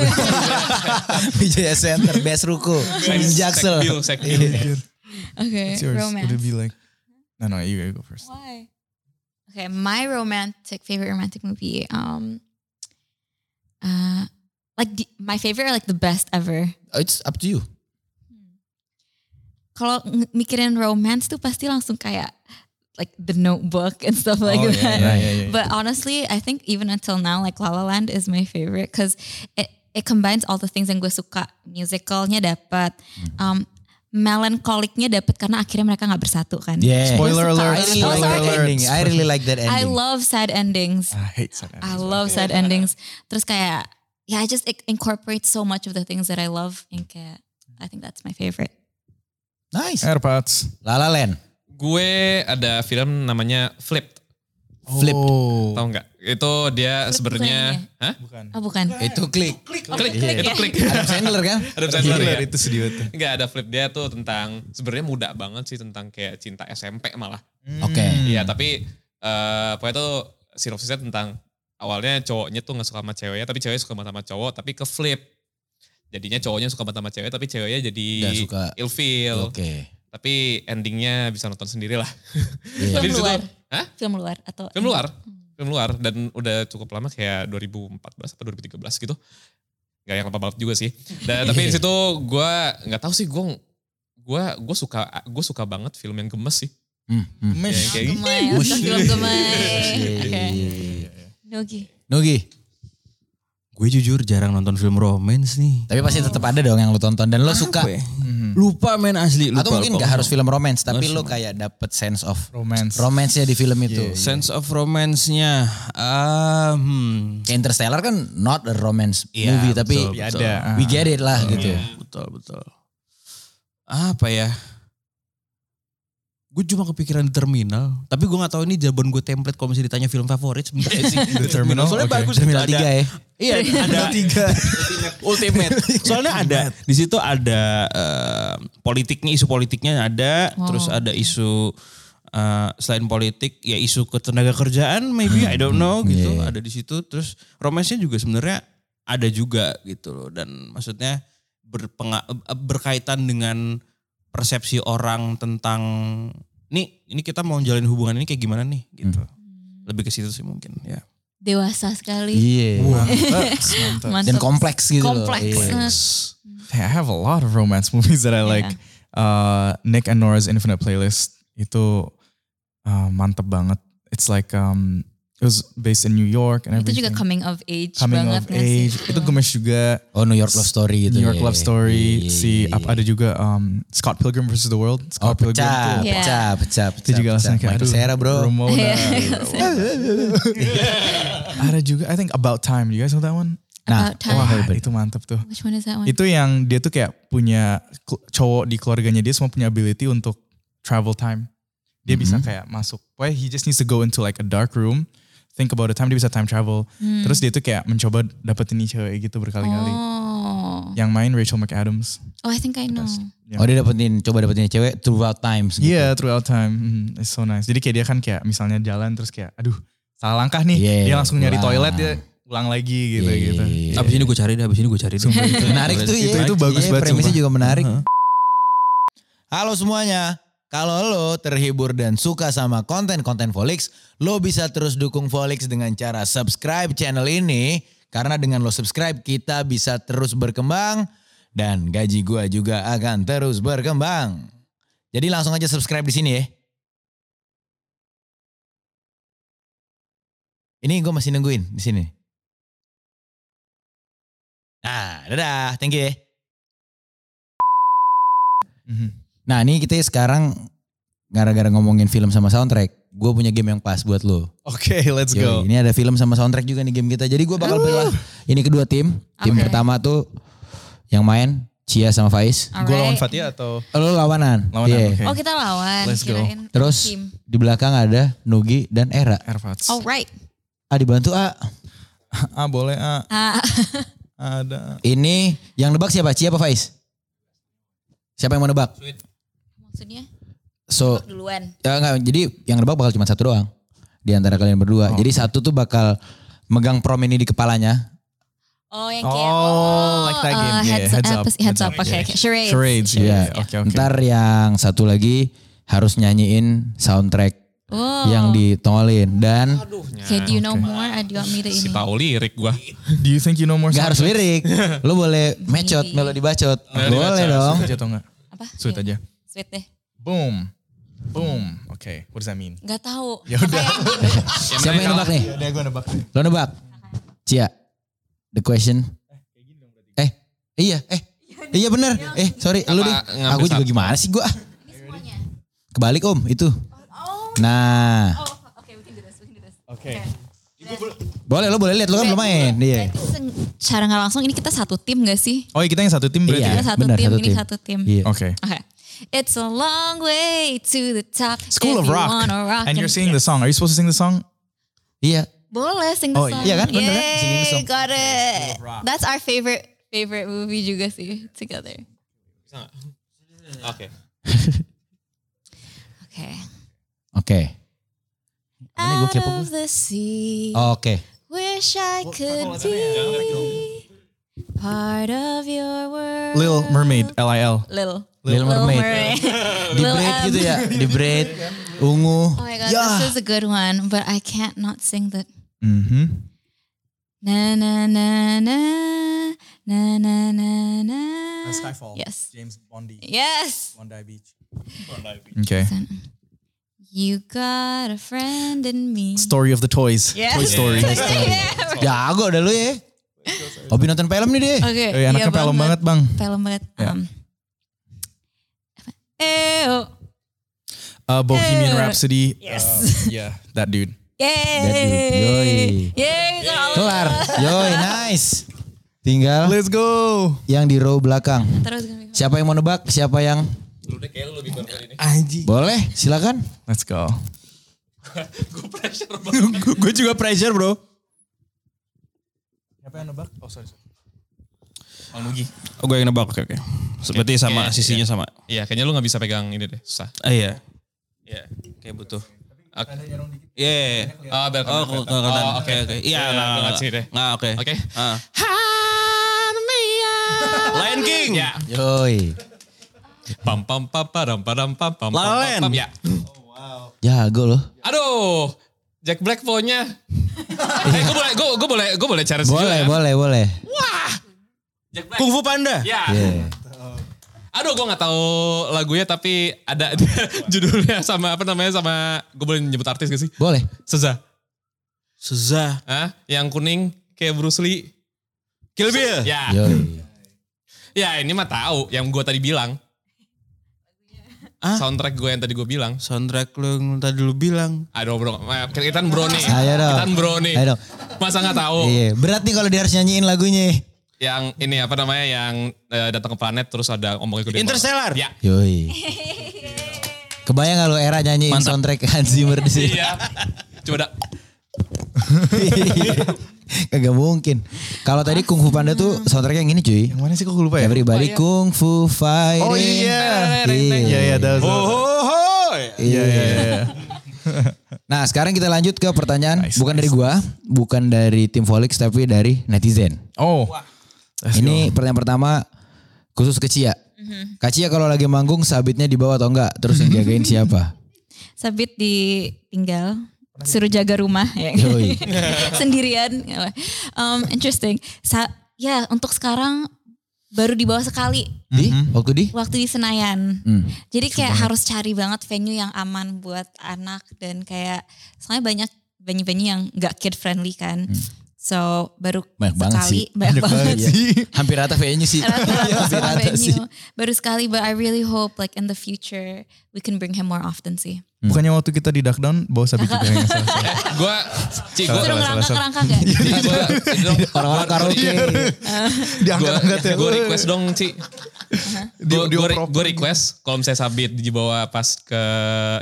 Wijaya Center, best ruko. Jaksel. Sekbil, sekbil. Okay, What's yours? Would romance. it be like? No, no, you go first. Why? Okay, my romantic favorite romantic movie. Um, uh, like the, my favorite, like the best ever. Oh, It's up to you. Kalau mikirin romance tuh pasti langsung kayak like the Notebook and stuff like Oh, that. yeah, yeah, yeah, yeah. But honestly, I think even until now, like La La Land is my favorite because it it combines all the things yang gue suka. Musicalnya dapat, um, melancholicnya dapat karena akhirnya mereka nggak bersatu kan. Yeah. Spoiler alert, I really spoiler like that alert. ending. I really like that ending. I love sad endings. I hate sad I endings. love sad endings. Terus kayak, yeah, I just it incorporates so much of the things that I love. Yang kayak I think that's my favorite. Nice. Airpods. La La Land. Gue ada film namanya Flip. Flip. Oh. Tahu nggak? Itu dia sebenarnya, bukannya? hah? Bukan. Oh bukan. Itu klik. Klik, klik itu ya? klik. Adam Sandler kan? Adam Sandler ya. itu sedih banget. Enggak ada flip dia tuh tentang sebenarnya muda banget sih tentang kayak cinta SMP malah. Oke. Iya tapi eh pokoknya tuh sinopsisnya tentang awalnya cowoknya tuh gak suka sama ceweknya tapi ceweknya suka banget sama cowok tapi ke flip. Jadinya cowoknya suka banget sama cewek tapi ceweknya jadi suka. ilfeel. Oke. Tapi endingnya bisa nonton sendiri lah. Tapi di Film situ- luar. Hah? Film luar atau Film luar. Film luar dan udah cukup lama kayak 2014 atau 2013 gitu. Gak yang lama banget juga sih. Dan tapi di situ gue nggak tahu sih gue gue gue suka gue suka banget film yang gemes sih. Hmm, hmm. Mesh. Yang kayak gitu. Aku suka film gemay. Iya, Oke. iya, iya. Nogi. Nugi. Gue jujur jarang nonton film romance nih. Tapi pasti tetap ada dong yang lu tonton dan lo suka. Apa ya? Lupa men asli. Lupa, Atau mungkin lupa. gak harus film romance, tapi lo kayak dapet sense of Romance. romance-nya di film itu. Sense of romance-nya. Ah, hmm. Interstellar kan not a romance Iya, movie, tapi betul, betul. ada. we get it lah gitu. Betul, betul. Apa ya? Gue cuma kepikiran di terminal. Tapi gue gak tahu ini jawaban gue template kalau misalnya ditanya film favorit sebenarnya sih. The Terminal, Soalnya oke. bagus Terminal 3 ada- ya. Iya, ada tiga. Ultimate. Soalnya ada di situ ada eh, politiknya, isu politiknya ada, terus ada isu eh, selain politik ya isu ketenaga kerjaan maybe I don't know gitu Iya. ada di situ. Terus romansnya juga sebenarnya ada juga gitu loh dan maksudnya eh, berkaitan dengan persepsi orang tentang nih ini kita mau jalin hubungan ini kayak gimana nih gitu. Lebih ke situ sih mungkin ya. Dewasa sekali. Iya. Mantap. Mantap. Dan kompleks gitu loh. Kompleks. Iya. Hey, I have a lot of romance movies that I like. Uh, Nick and Nora's Infinite Playlist itu uh, mantep banget. It's like um, it was based in New York and Itu everything. juga coming of age Coming banget of nggak sih? age. Itu gemes juga. Oh New York Love Story gitu. New York ya. Love Story. Iya, Si iya, apa iya. ada juga um, Scott Pilgrim versus the World. Oh Scott Pilgrim pecah, tuh. Iya. pecah, pecah, Itu pecah. juga pecah. langsung kayak Michael aduh, Cera bro. Ramona. Iya. ada juga I think About Time. You guys know that one? Nah, About Time. wah, hebat. itu mantep tuh. Which one is that one? Itu yang dia tuh kayak punya cowok di keluarganya dia semua punya ability untuk travel time. Dia bisa kayak masuk. Pokoknya he just needs to go into like a dark room. Think about the time dia bisa time travel. Terus dia tuh kayak mencoba dapetin nih cewek gitu berkali-kali. Oh. Yang main Rachel McAdams. Oh, I think I know. Oh dia dapetin, coba dapetin cewek throughout times. Gitu. Iya throughout time. Mhm, it's so nice. Jadi kayak dia kan kayak misalnya jalan terus kayak aduh salah langkah nih. Iya, dia langsung nyari ulang. toilet dia ulang lagi gitu Iya, gitu. iya, iya. Abis ini gue cari deh, abis ini gue cari deh. Menarik tuh Itu- ya. itu bagus Iya, banget, Premisnya juga menarik. Halo semuanya. Kalau lo terhibur dan suka sama konten-konten Volix, lo bisa terus dukung Volix dengan cara subscribe channel ini. Karena dengan lo subscribe, kita bisa terus berkembang. Dan gaji gua juga akan terus berkembang. Jadi langsung aja subscribe di sini ya. Ini gue masih nungguin di sini. Nah, dadah. Thank you ya. Mhm. Nah ini kita sekarang gara-gara ngomongin film sama soundtrack, gue punya game yang pas buat lo. Oke, let's Yoi, go. Ini ada film sama soundtrack juga nih game kita. Jadi gue bakal pilih ini kedua tim. Tim Oke. pertama tuh yang main Cia sama Faiz. Gue lawan. Fatia atau Lo lawanan. Lawanan, Iya. oke. Oh kita lawan. Let's go. Kirain Terus tim. di belakang ada Nugi dan Era. Airpods? Alright. Ah dibantu A. Ah boleh ah. Ah, Ada. Ini yang nebak siapa? Cia apa Faiz? Siapa yang mau nebak? Maksudnya So duluan. Ya enggak, jadi yang nebak bakal cuma satu doang. Di antara kalian berdua. Jadi satu tuh bakal megang prom ini di kepalanya. Oh yang kayak Oh, like that uh, game. Yeah, heads, heads apa up, heads heads up. Oke, yeah. oke. Charades. Charades. Iya. Iya. Oke oke. Ntar yang satu lagi harus nyanyiin soundtrack Oh. yang ditongolin. Dan Okay, do you know more? Or do you want me to Si ini? tahu lirik gua. Do you think you know more? gak harus lirik. Lo boleh mecot, melodi bacot. Boleh dong. Sweet aja atau enggak? Apa? Sweet Iya. aja. Sweet deh. Boom. Boom. Okay, what does that mean? Gak tahu. Ya udah. Siapa yang nebak nih? Udah gue nebak. Lo nebak? Cia, the question. Eh, iya, eh. Iya bener. Eh, sorry, lu deh. Aku juga gimana sih gua? Kebalik om, itu. Nah, Oh, oke, can do this. Oke. Boleh lo boleh lihat lo kan belum main. Iya. Secara nggak langsung ini kita satu tim gak sih? Oh kita yang satu tim berarti Iya. Kita satu benar, tim, satu ini tim. satu tim. Iya. Oke. Okay. It's a long way to the top. School of you Rock. rock And you're singing the song. Are you supposed to sing the song? Iya. Boleh sing the Oh, song. iya kan? Bener kan? Yay, Singing the song. got it. That's our favorite favorite movie juga sih together. Okay. Okay. Okay. Ini gue Out kepo of the sea, Oke. wish I could be part of your world. Lil Mermaid, L-I-L. Lil. Little Mermaid. Di braid gitu ya. Di braid. Ungu. Oh my god, Ya. this is a good one, but I can't not sing that. Mhm. Na na na na na na na na. Skyfall. Yes. James Bondi. Yes. Bondi Beach. Okay. You got a friend in me. Story of the Toys. Yes. Toy Story. Yeah. Jago dah lu ya. Hobi nonton film nih deh. Oke. Eh, anaknya iya film banget bang. Film banget. Ya. Um, Ew. Uh, Bohemian Eh. Rhapsody. Yes. Uh, yeah, that dude. dude. Yoi. Yay. Yay. Kelar. Yoi, nice. Tinggal Let's go. yang di row belakang. Terus. Siapa yang mau nebak? Siapa yang Lu deh kayak lu lebih baru ini. Anjing. boleh? Silakan. Let's go. Gue pressure banget. Gue juga pressure bro. Siapa yang nebak? Oh sorry. Bang Nugi. Oh gue yang nebak, oke oke. Berarti sama Oke, sisinya sama. Iya kayaknya lu gak bisa pegang ini deh. Susah. Ah iya. Iya, kayak butuh. Oke. Iya. iya, iya. Oh, biar Oh, kelihatan. kelihatan. Oh, Oke, oke. Iya, Ya, nggak, gua nggak, ngasih deh. nggak, oke. Oke. Ah. Lion King. Ya. Yoi. Pam pam pam pam pam pam pam ya. Jago loh. Aduh. Jack Black pokoknya. eh, gue boleh, gue, gue boleh, gue boleh cari Boleh, boleh, boleh. Jack Black. Kung Fu Panda. Ya. Iya. Aduh, gue nggak tahu lagunya tapi ada judulnya sama apa namanya sama gue boleh nyebut artis gak sih? Boleh. Seza. Seza. Hah? Yang kuning kayak Bruce Lee. Kill Bill. Ya. Yoi. Ya ini mah tahu yang gue tadi bilang. Ah? Soundtrack gue yang tadi gue bilang. Soundtrack lu yang tadi lu bilang. Aduh bro, kita bro nih. Ayo dong. Kita bro nih. Ayo dong. Masa nggak tahu? Iya, berat nih kalau dia harus nyanyiin lagunya. Yang ini apa namanya yang eh, datang ke planet terus ada omongnya gede. Interstellar. Ya. Yoi. Kebayang gak lo era nyanyiin Mantap. soundtrack Hans Zimmer di sini? Iya. Coba dah. Kagak mungkin. Kalau tadi Kung Fu Panda tuh soundtracknya yang ini cuy. Yang mana sih kok gue lupa ya? Everybody Kung Fu Fighting. Oh iya. Iya. Iya iya. that was a- Iya iya iya. Nah sekarang kita lanjut ke pertanyaan Nice, bukan nice, dari gua, bukan dari tim Volix tapi dari netizen. Oh. Let's Ini pertanyaan pertama khusus ke Cia. Kak Cia kalau lagi manggung sabitnya dibawa atau enggak? Terus yang jagain siapa? Sabit ditinggal. Suruh jaga rumah ya. Sendirian. Um, interesting. Sa ya untuk sekarang baru dibawa sekali Di? Waktu di? waktu di Senayan. Hmm. Jadi kayak harus cari banget venue yang aman buat anak dan kayak soalnya banyak venue-venue yang gak kid friendly kan. So baru Banyak banget sekali sih. banyak, banget. Iya. Hampir rata venue sih. Rata-rata Hampir rata sih. venue. Baru sekali but I really hope like in the future we can bring him more often sih. Bukannya waktu kita di Duckdown bawa sabit juga yang salah. Gue, Ci, gue, Suruh ngerangka-ngerangka gak? Orang-orang karaoke. Diangkat-angkat ya. gue request dong Ci. Gue request kalau misalnya Sabit dibawa pas ke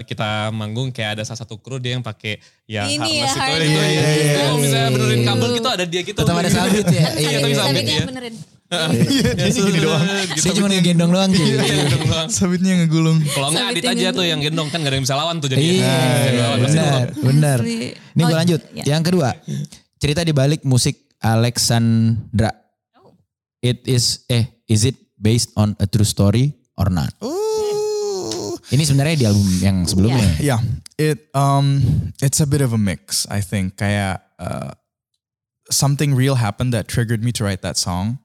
kita manggung kayak ada salah satu kru dia yang pakai yang Ini harness ya, itu, Iya, iya, iya, Kalau misalnya iya, benerin iya. kabel gitu ada dia gitu. Tetap ada sabit ya. Iya, tapi Sabit- sabit sabitnya ya. benerin. Iya gini doang. Saya cuma ngegendong doang cuy. Iya, gendong doang. Sabitnya ngegulung. Kalau nggak Sabit Adit aja tuh yang gendong kan gak ada yang bisa lawan tuh jadi. Iya, benar, benar. Ini gue Oh, lanjut. iya. Yang kedua, cerita di balik musik Alexandra. It is eh is it based on a true story or not? Ini sebenarnya di album yang sebelumnya. Yeah, it um it's a bit of a mix. I think kayak uh, something real happened that triggered me to write that song.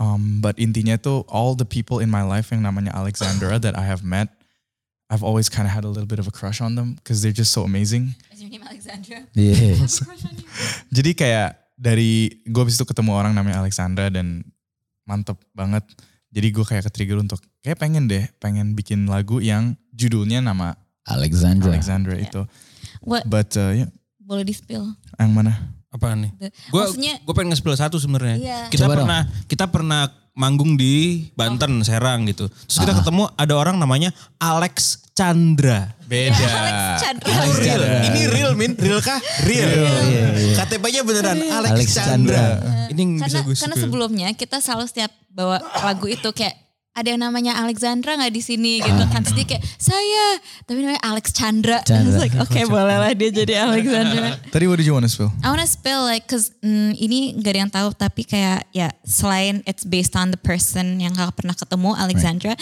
Um, but intinya tuh all the people in my life yang namanya Alexandra that I have met, I've always kind of had a little bit of a crush on them because they're just so amazing. Is your name Alexandra? Iya. Jadi kayak dari gue abis itu ketemu orang namanya Alexandra dan mantep banget. Jadi gue kayak ke-trigger untuk kayak pengen deh, pengen bikin lagu yang judulnya nama Alexandra. Alexandra itu. What But uh, yeah, boleh di spill. Yang mana? Apaan nih? Gue maksudnya- gue pengen nge-spill satu sebenarnya. Iya. Kita Coba dong. pernah kita pernah manggung di Banten, Serang gitu. Terus kita ketemu ada orang namanya Alex Chandra. Beda. Alex Chandra. Itu real. Ini real min, real kah? Real. KTP-nya beneran Alex, Alex Chandra. Ini yang bisa Karena gue karena sebelumnya kita selalu setiap bawa lagu itu kayak ada yang namanya Alexandra nggak di sini gitu kan. Terus dia kayak saya, tapi namanya Alex Chandra. Chandra. Like, oke boleh lah dia jadi Alexandra. Tadi what did you want to spill? I wanna spill like cause mm, ini gak ada yang tahu tapi kayak ya selain it's based on the person yang gak pernah ketemu Alexandra,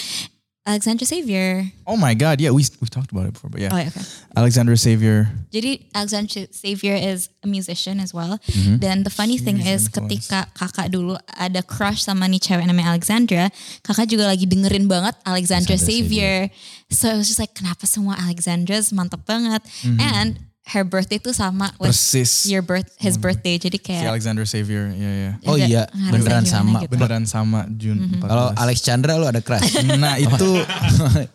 Alexandra Xavier. Oh my God, yeah, we we talked about it before, but yeah. Oh ya, oke. Alexander Savior. Jadi Alexandra Xavier is a musician as well. Mm-hmm. Dan the funny thing is ketika kakak dulu ada crush sama nih cewek namanya Alexandra, kakak juga lagi dengerin banget Alexandra, Xavier. So it was just like kenapa semua Alexandras mantap banget. And her birthday tuh sama with. Persis. your birth his birthday. Jadi Si kayak Alexander Savior, yeah, yeah. Oh iya, beneran sama. gitu. Beneran sama June 14. Kalau Alex Chandra lu ada crush. Nah itu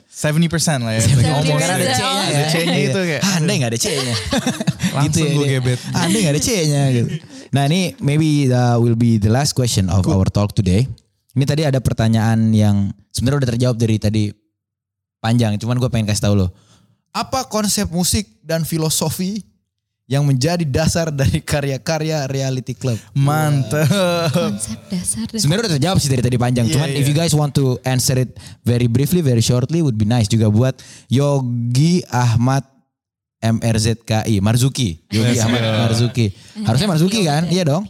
70% lah ya. Like almost. Karena ada C-nya Ada C-nya itu kayak. Ah, andai gak ada C-nya. Langsung gue dia. gebet. Ah, Andai gak ada C-nya gitu. Nah ini maybe uh, will be the last question of our talk today. Ini tadi ada pertanyaan yang sebenarnya udah terjawab dari tadi panjang. Cuman gue pengen kasih tahu lo. Apa konsep musik dan filosofi yang menjadi dasar dari karya-karya reality club? Mantep. konsep dasar dan Sebenarnya udah terjawab sih dari tadi panjang. Iya, Cuman iya. if you guys want to answer it very briefly, very shortly would be nice juga buat Yogi Ahmad MRZKI Marzuki. Yogi Let's Ahmad go. Marzuki. Harusnya Marzuki kan? Iya dong.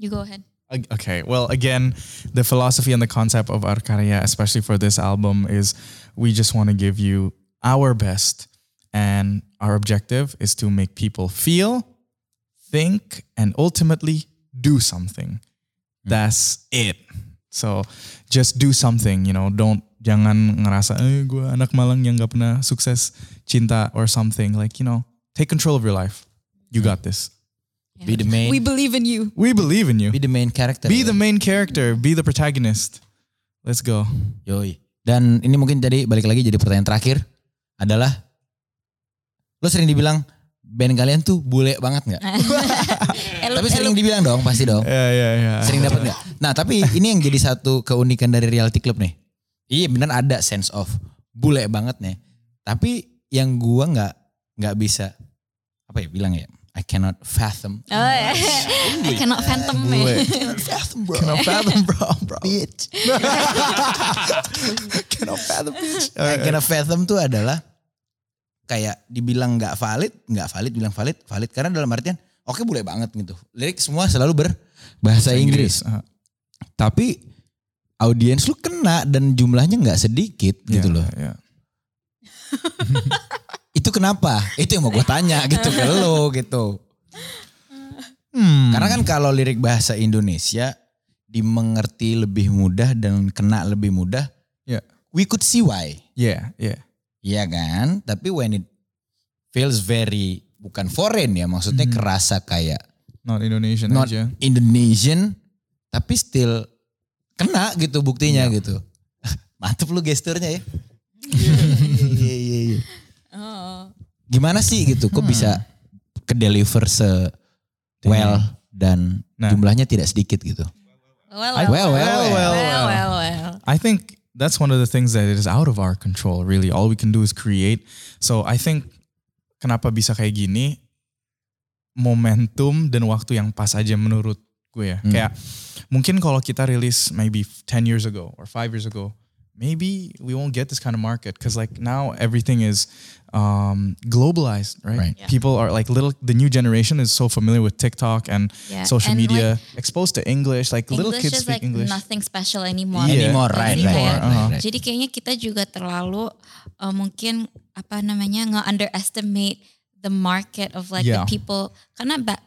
you go ahead. Okay, well, again, the philosophy and the concept of Arcaria, especially for this album, is we just want to give you our best. And our objective is to make people feel, think, and ultimately do something. That's it. So just do something, you know, don't jangan ngerasa eh gue anak Malang yang gak pernah sukses cinta or something. Like, you know, take control of your life. You got this. Be the main. We believe in you. We believe in you. be the main character. Be the main character, be the protagonist. Let's go. Yoi. Dan ini mungkin jadi balik lagi jadi pertanyaan terakhir adalah lo sering dibilang band kalian tuh bule banget nggak? Elu- Tapi sering elu- dibilang dong pasti dong. Ya ya ya. Sering dapat nggak? Nah tapi ini yang jadi satu keunikan dari reality club nih. Iya bener ada sense of bule banget nih. Tapi yang gua nggak nggak bisa apa ya bilang ya? I cannot fathom. Oh ya. I cannot phantom ya. Bule. fathom bro. Cannot fathom, bro, bro. Bitch. Cannot fathom, bitch. I cannot fathom tuh adalah kayak dibilang nggak valid, nggak valid, bilang valid, valid karena dalam artian oke boleh banget gitu. Lirik semua selalu berbahasa Inggris. Uh, Tapi audiens lu kena dan jumlahnya nggak sedikit gitu yeah, loh. Yeah. Itu kenapa? Itu yang mau gue tanya gitu ke lo gitu. Hmm. Karena kan kalau lirik bahasa Indonesia dimengerti lebih mudah dan kena lebih mudah, Yeah. we could see why. Yeah, yeah. Iya kan? Tapi when it feels very bukan foreign ya, maksudnya kerasa kayak Not Indonesian not aja. Indonesian tapi still kena gitu buktinya gitu. Mantep lu gesturnya ya. Gimana sih gitu? Kok bisa ke deliver se well dan Nah. jumlahnya tidak sedikit gitu. Well, Well, well, well. well, well, well. I think that's one of the things that is out of our control. Really, all we can do is create. So I think kenapa bisa kayak gini, momentum dan waktu yang pas aja menurut gue ya. Kayak mungkin kalau kita rilis maybe 10 years ago or 5 years ago, maybe we won't get this kind of market because like now everything is um, globalized, right? Right. Yeah. People are like little. The new generation is so familiar with TikTok and Yeah, social and, media, exposed to English. Like little English kids is speak like English. nothing special anymore. Yeah. Anymore, right, Jadi right, kayak- right. Jadi kayaknya kita juga terlalu uh, mungkin apa namanya nge-underestimate the market of like Yeah. the people. Karena ba-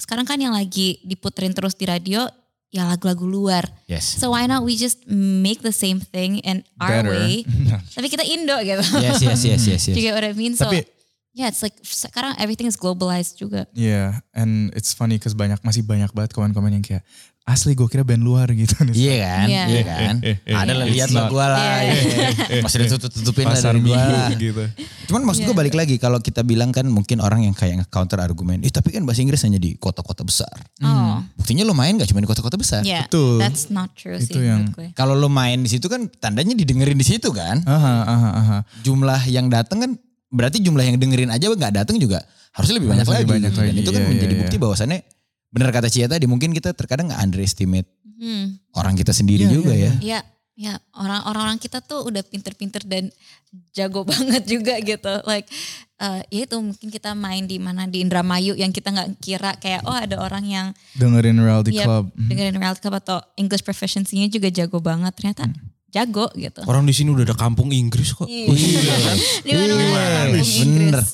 sekarang kan yang lagi diputerin terus di radio ya lagu-lagu luar. Yes. So why not we just make the same thing in our Better. way. Tapi kita Indo gitu. Yes, yes, yes, yes, yes. You get what I mean? So Tapi yeah, it's like sekarang everything is globalized juga. Yeah, and it's funny cause banyak masih banyak banget komen-komen yang kayak asli gue kira band luar gitu. Iya kan? Iya. Iya kan? Ada lah lihat lah gue lah. Iya. iya. Masih ditutup-tutupin lah Pasar dari gue lah. gitu. Cuman maksud gue balik lagi kalau kita bilang kan mungkin orang yang kayak nge-counter argumen. Eh tapi kan bahasa Inggris hanya di kota-kota besar. Oh, Buktinya lo main gak cuma di kota-kota besar. yeah, Betul. that's not true Itu sih yang- menurut gue. Kalau lo main di situ kan tandanya didengerin di situ kan. Aha, aha, aha. Jumlah yang datang kan berarti jumlah yang dengerin aja nggak datang juga harusnya lebih banyak lagi. Dan itu kan iya, menjadi iya, bukti iya. bahwasannya benar kata Cia tadi mungkin kita terkadang nggak underestimate Hmm. orang kita sendiri Iya, juga iya, ya. Ya, ya orang orang kita tuh udah pinter-pinter dan jago banget juga gitu. Like eh, ya itu mungkin kita main di mana di Indramayu yang kita nggak kira kayak oh ada orang yang Dengerin Reality ya Club. dengerin Reality Club atau English proficiency-nya juga jago banget. Ternyata jago gitu. Orang di sini udah ada kampung Inggris kok. Iya. Di mana-mana Iya, kampung bener. Inggris.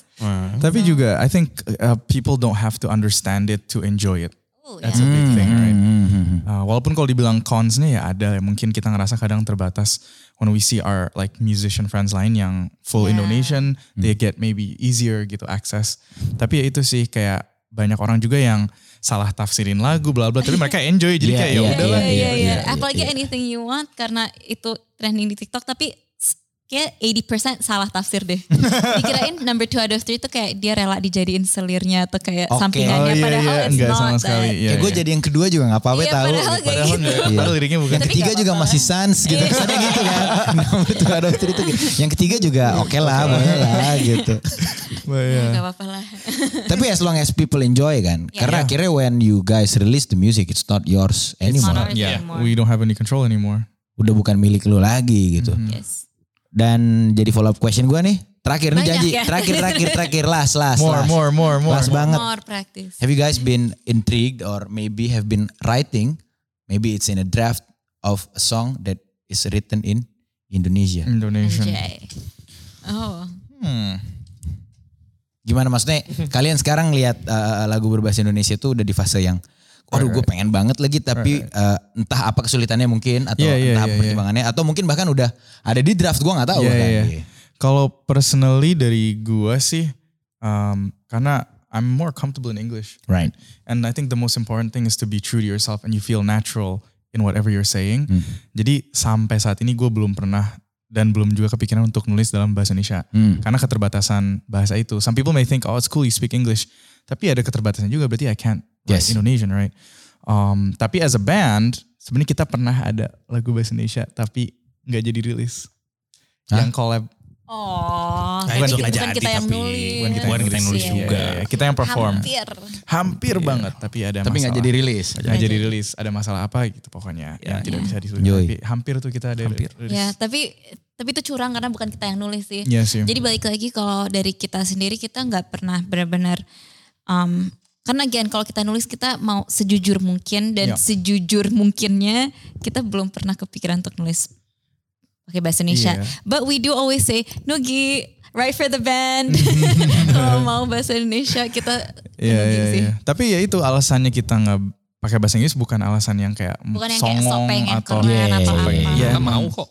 Tapi juga I think uh, people don't have to understand it to enjoy it. Oh, That's ya. a big thing, right? Hmm. Uh, walaupun kalau dibilang cons-nya ya ada, ya mungkin kita ngerasa kadang terbatas when we see our like musician friends lain yang full Yeah. Indonesian, they get maybe easier gitu access. Tapi ya itu sih kayak banyak orang juga yang salah tafsirin lagu bla bla, tapi mereka enjoy jadi Iya, kayak ya iya, udahlah. Iya, iya, iya. iya, Apalagi iya. anything you want karena itu trending di TikTok tapi kayak 80% salah tafsir deh. Dikirain number two out of three itu kayak dia rela dijadiin selirnya atau kayak Oke. sampingannya. Oh iya, padahal iya, it's enggak not sama sekali. Iya, ya gue iya. jadi yang kedua juga gak apa-apa Iya, tahu. padahal kayak Padahal gitu. enggak, Iya. padahal liriknya bukan. Yang Tapi ketiga juga masih sans gitu. Iya. Kesannya gitu kan. Nomor tuh ada itu gitu. Yang ketiga juga oke lah boleh lah gitu. Yeah. Gak apa-apa lah. Tapi as long as people enjoy kan. Yeah. Karena akhirnya when you guys release the music it's not yours It's not anymore. Yeah, anymore. we don't have any control anymore. Udah bukan milik lu lagi gitu. Yes. Dan jadi follow up question gue nih. Terakhir nih Banyak janji. ya. Terakhir, terakhir, terakhir. Last, last, More, last. more, more, more. Last banget. More practice. Have you guys been intrigued or maybe have been writing? Maybe it's in a draft of a song that is written in Indonesia. Indonesian. Anjay. Oh. Hmm. Gimana maksudnya? kalian sekarang lihat uh, lagu berbahasa Indonesia itu udah di fase yang, waduh gue pengen banget lagi tapi uh, entah apa kesulitannya mungkin atau Iya, iya, entah iya. pertimbangannya atau mungkin bahkan udah ada di draft gue nggak tahu. Iya, kan. iya. Kalau personally dari gua sih, um, karena I'm more comfortable in English. Right. And I think the most important thing is to be true to yourself and you feel natural in whatever you're saying. Jadi sampai saat ini gue belum pernah dan belum juga kepikiran untuk nulis dalam bahasa Indonesia. Hmm. Karena keterbatasan bahasa itu. Some people may think, oh it's cool you speak English. Tapi ada keterbatasan juga berarti I can't Yes. Indonesian, right? Um, tapi as a band, sebenarnya kita pernah ada lagu bahasa Indonesia tapi nggak jadi rilis. Hah? Yang collab Oh. Nah, bukan, itu nggak bukan jadi, kita yang tapi. nulis. Bukan kita Bukan kita yang nulis Iya. juga. Iya, iya, kita yang perform. Hampir. Hampir banget tapi ada Tapi nggak masalah. jadi rilis. Nggak jadi rilis, ada masalah apa gitu pokoknya yang tidak bisa disuruh. Tapi hampir tuh kita ada Hampir. rilis. Ya, tapi tapi itu curang karena bukan kita yang nulis sih. Iya sih. Jadi balik lagi kalau dari kita sendiri kita nggak pernah benar-benar um, karena again kalau kita nulis kita mau sejujur mungkin dan Ya. sejujur mungkinnya kita belum pernah kepikiran untuk nulis pakai bahasa Indonesia. Iya. But we do always say, Nugi, write for the band. kalau mau bahasa Indonesia kita Iya Nugi iya sih. iya. Tapi ya itu alasannya kita nggak pakai bahasa Inggris bukan alasan yang kayak Bukan yang kayak songong pengen atau keren Iya, atau iya, apa. iya. Iya, kita emang. mau kok.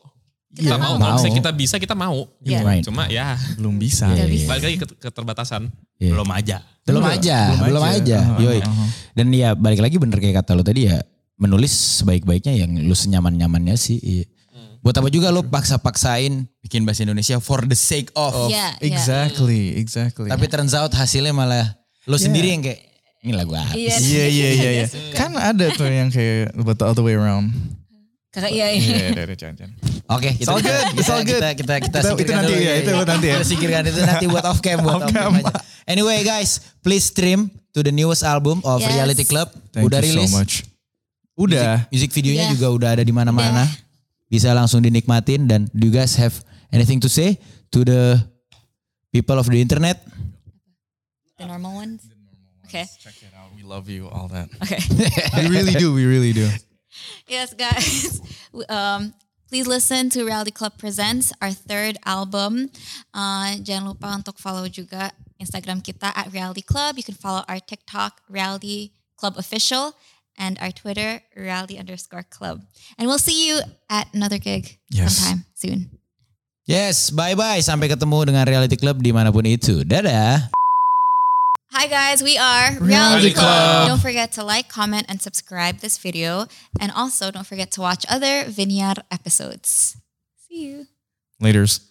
Kita Kita mau. mau. Kalau kita bisa, kita mau. Iya. Right. Cuma ya belum bisa. Iya, bisa. balik lagi ke keterbatasan. Iya. Belum aja. Belum aja, belum aja. Uh-huh, Yoi. uh-huh. Dan ya balik lagi bener kayak kata lo tadi ya menulis sebaik-baiknya yang lu senyaman-nyamannya sih. Iya. Buat apa juga lo paksa-paksain bikin bahasa Indonesia for the sake of. Iya, iya. Exactly, exactly. Tapi turns out hasilnya malah lo sendiri yang kayak ini lagu apa Iya. Iya iya iya iya. Kan ada tuh yang kayak but the other way around. Kakak iya iya. Iya, iya, iya. Oke, It's all good, it's all good. Kita kita kita, Kita- itu singkirkan nanti dulu ya, itu nanti ya. Kita singkirkan itu nanti buat off cam buat off cam aja. Anyway guys, please stream to the newest album of Yes. Reality Club. Thank udah you rilis. so much. Udah. Music videonya Udah. juga udah ada di mana-mana. Bisa langsung dinikmatin dan do you guys have anything to say to the people of the internet? The normal ones. Okay. Check it out. We love you, all that. Okay. we really do, we really do. yes, guys. Um, please listen to Reality Club Presents, our third album. Uh, jangan lupa untuk follow juga Instagram kita at Reality Club. You can follow our TikTok, Reality Club Official, and our Twitter, Reality underscore Club. And we'll see you at another gig Yes. sometime soon. Yes, bye-bye. Sampai ketemu dengan Reality Club di mana pun itu. Dadah. Hi guys, we are Reality Club. Don't forget to like, comment, and subscribe this video. And also don't forget to watch other Vinyar episodes. See you. Laters.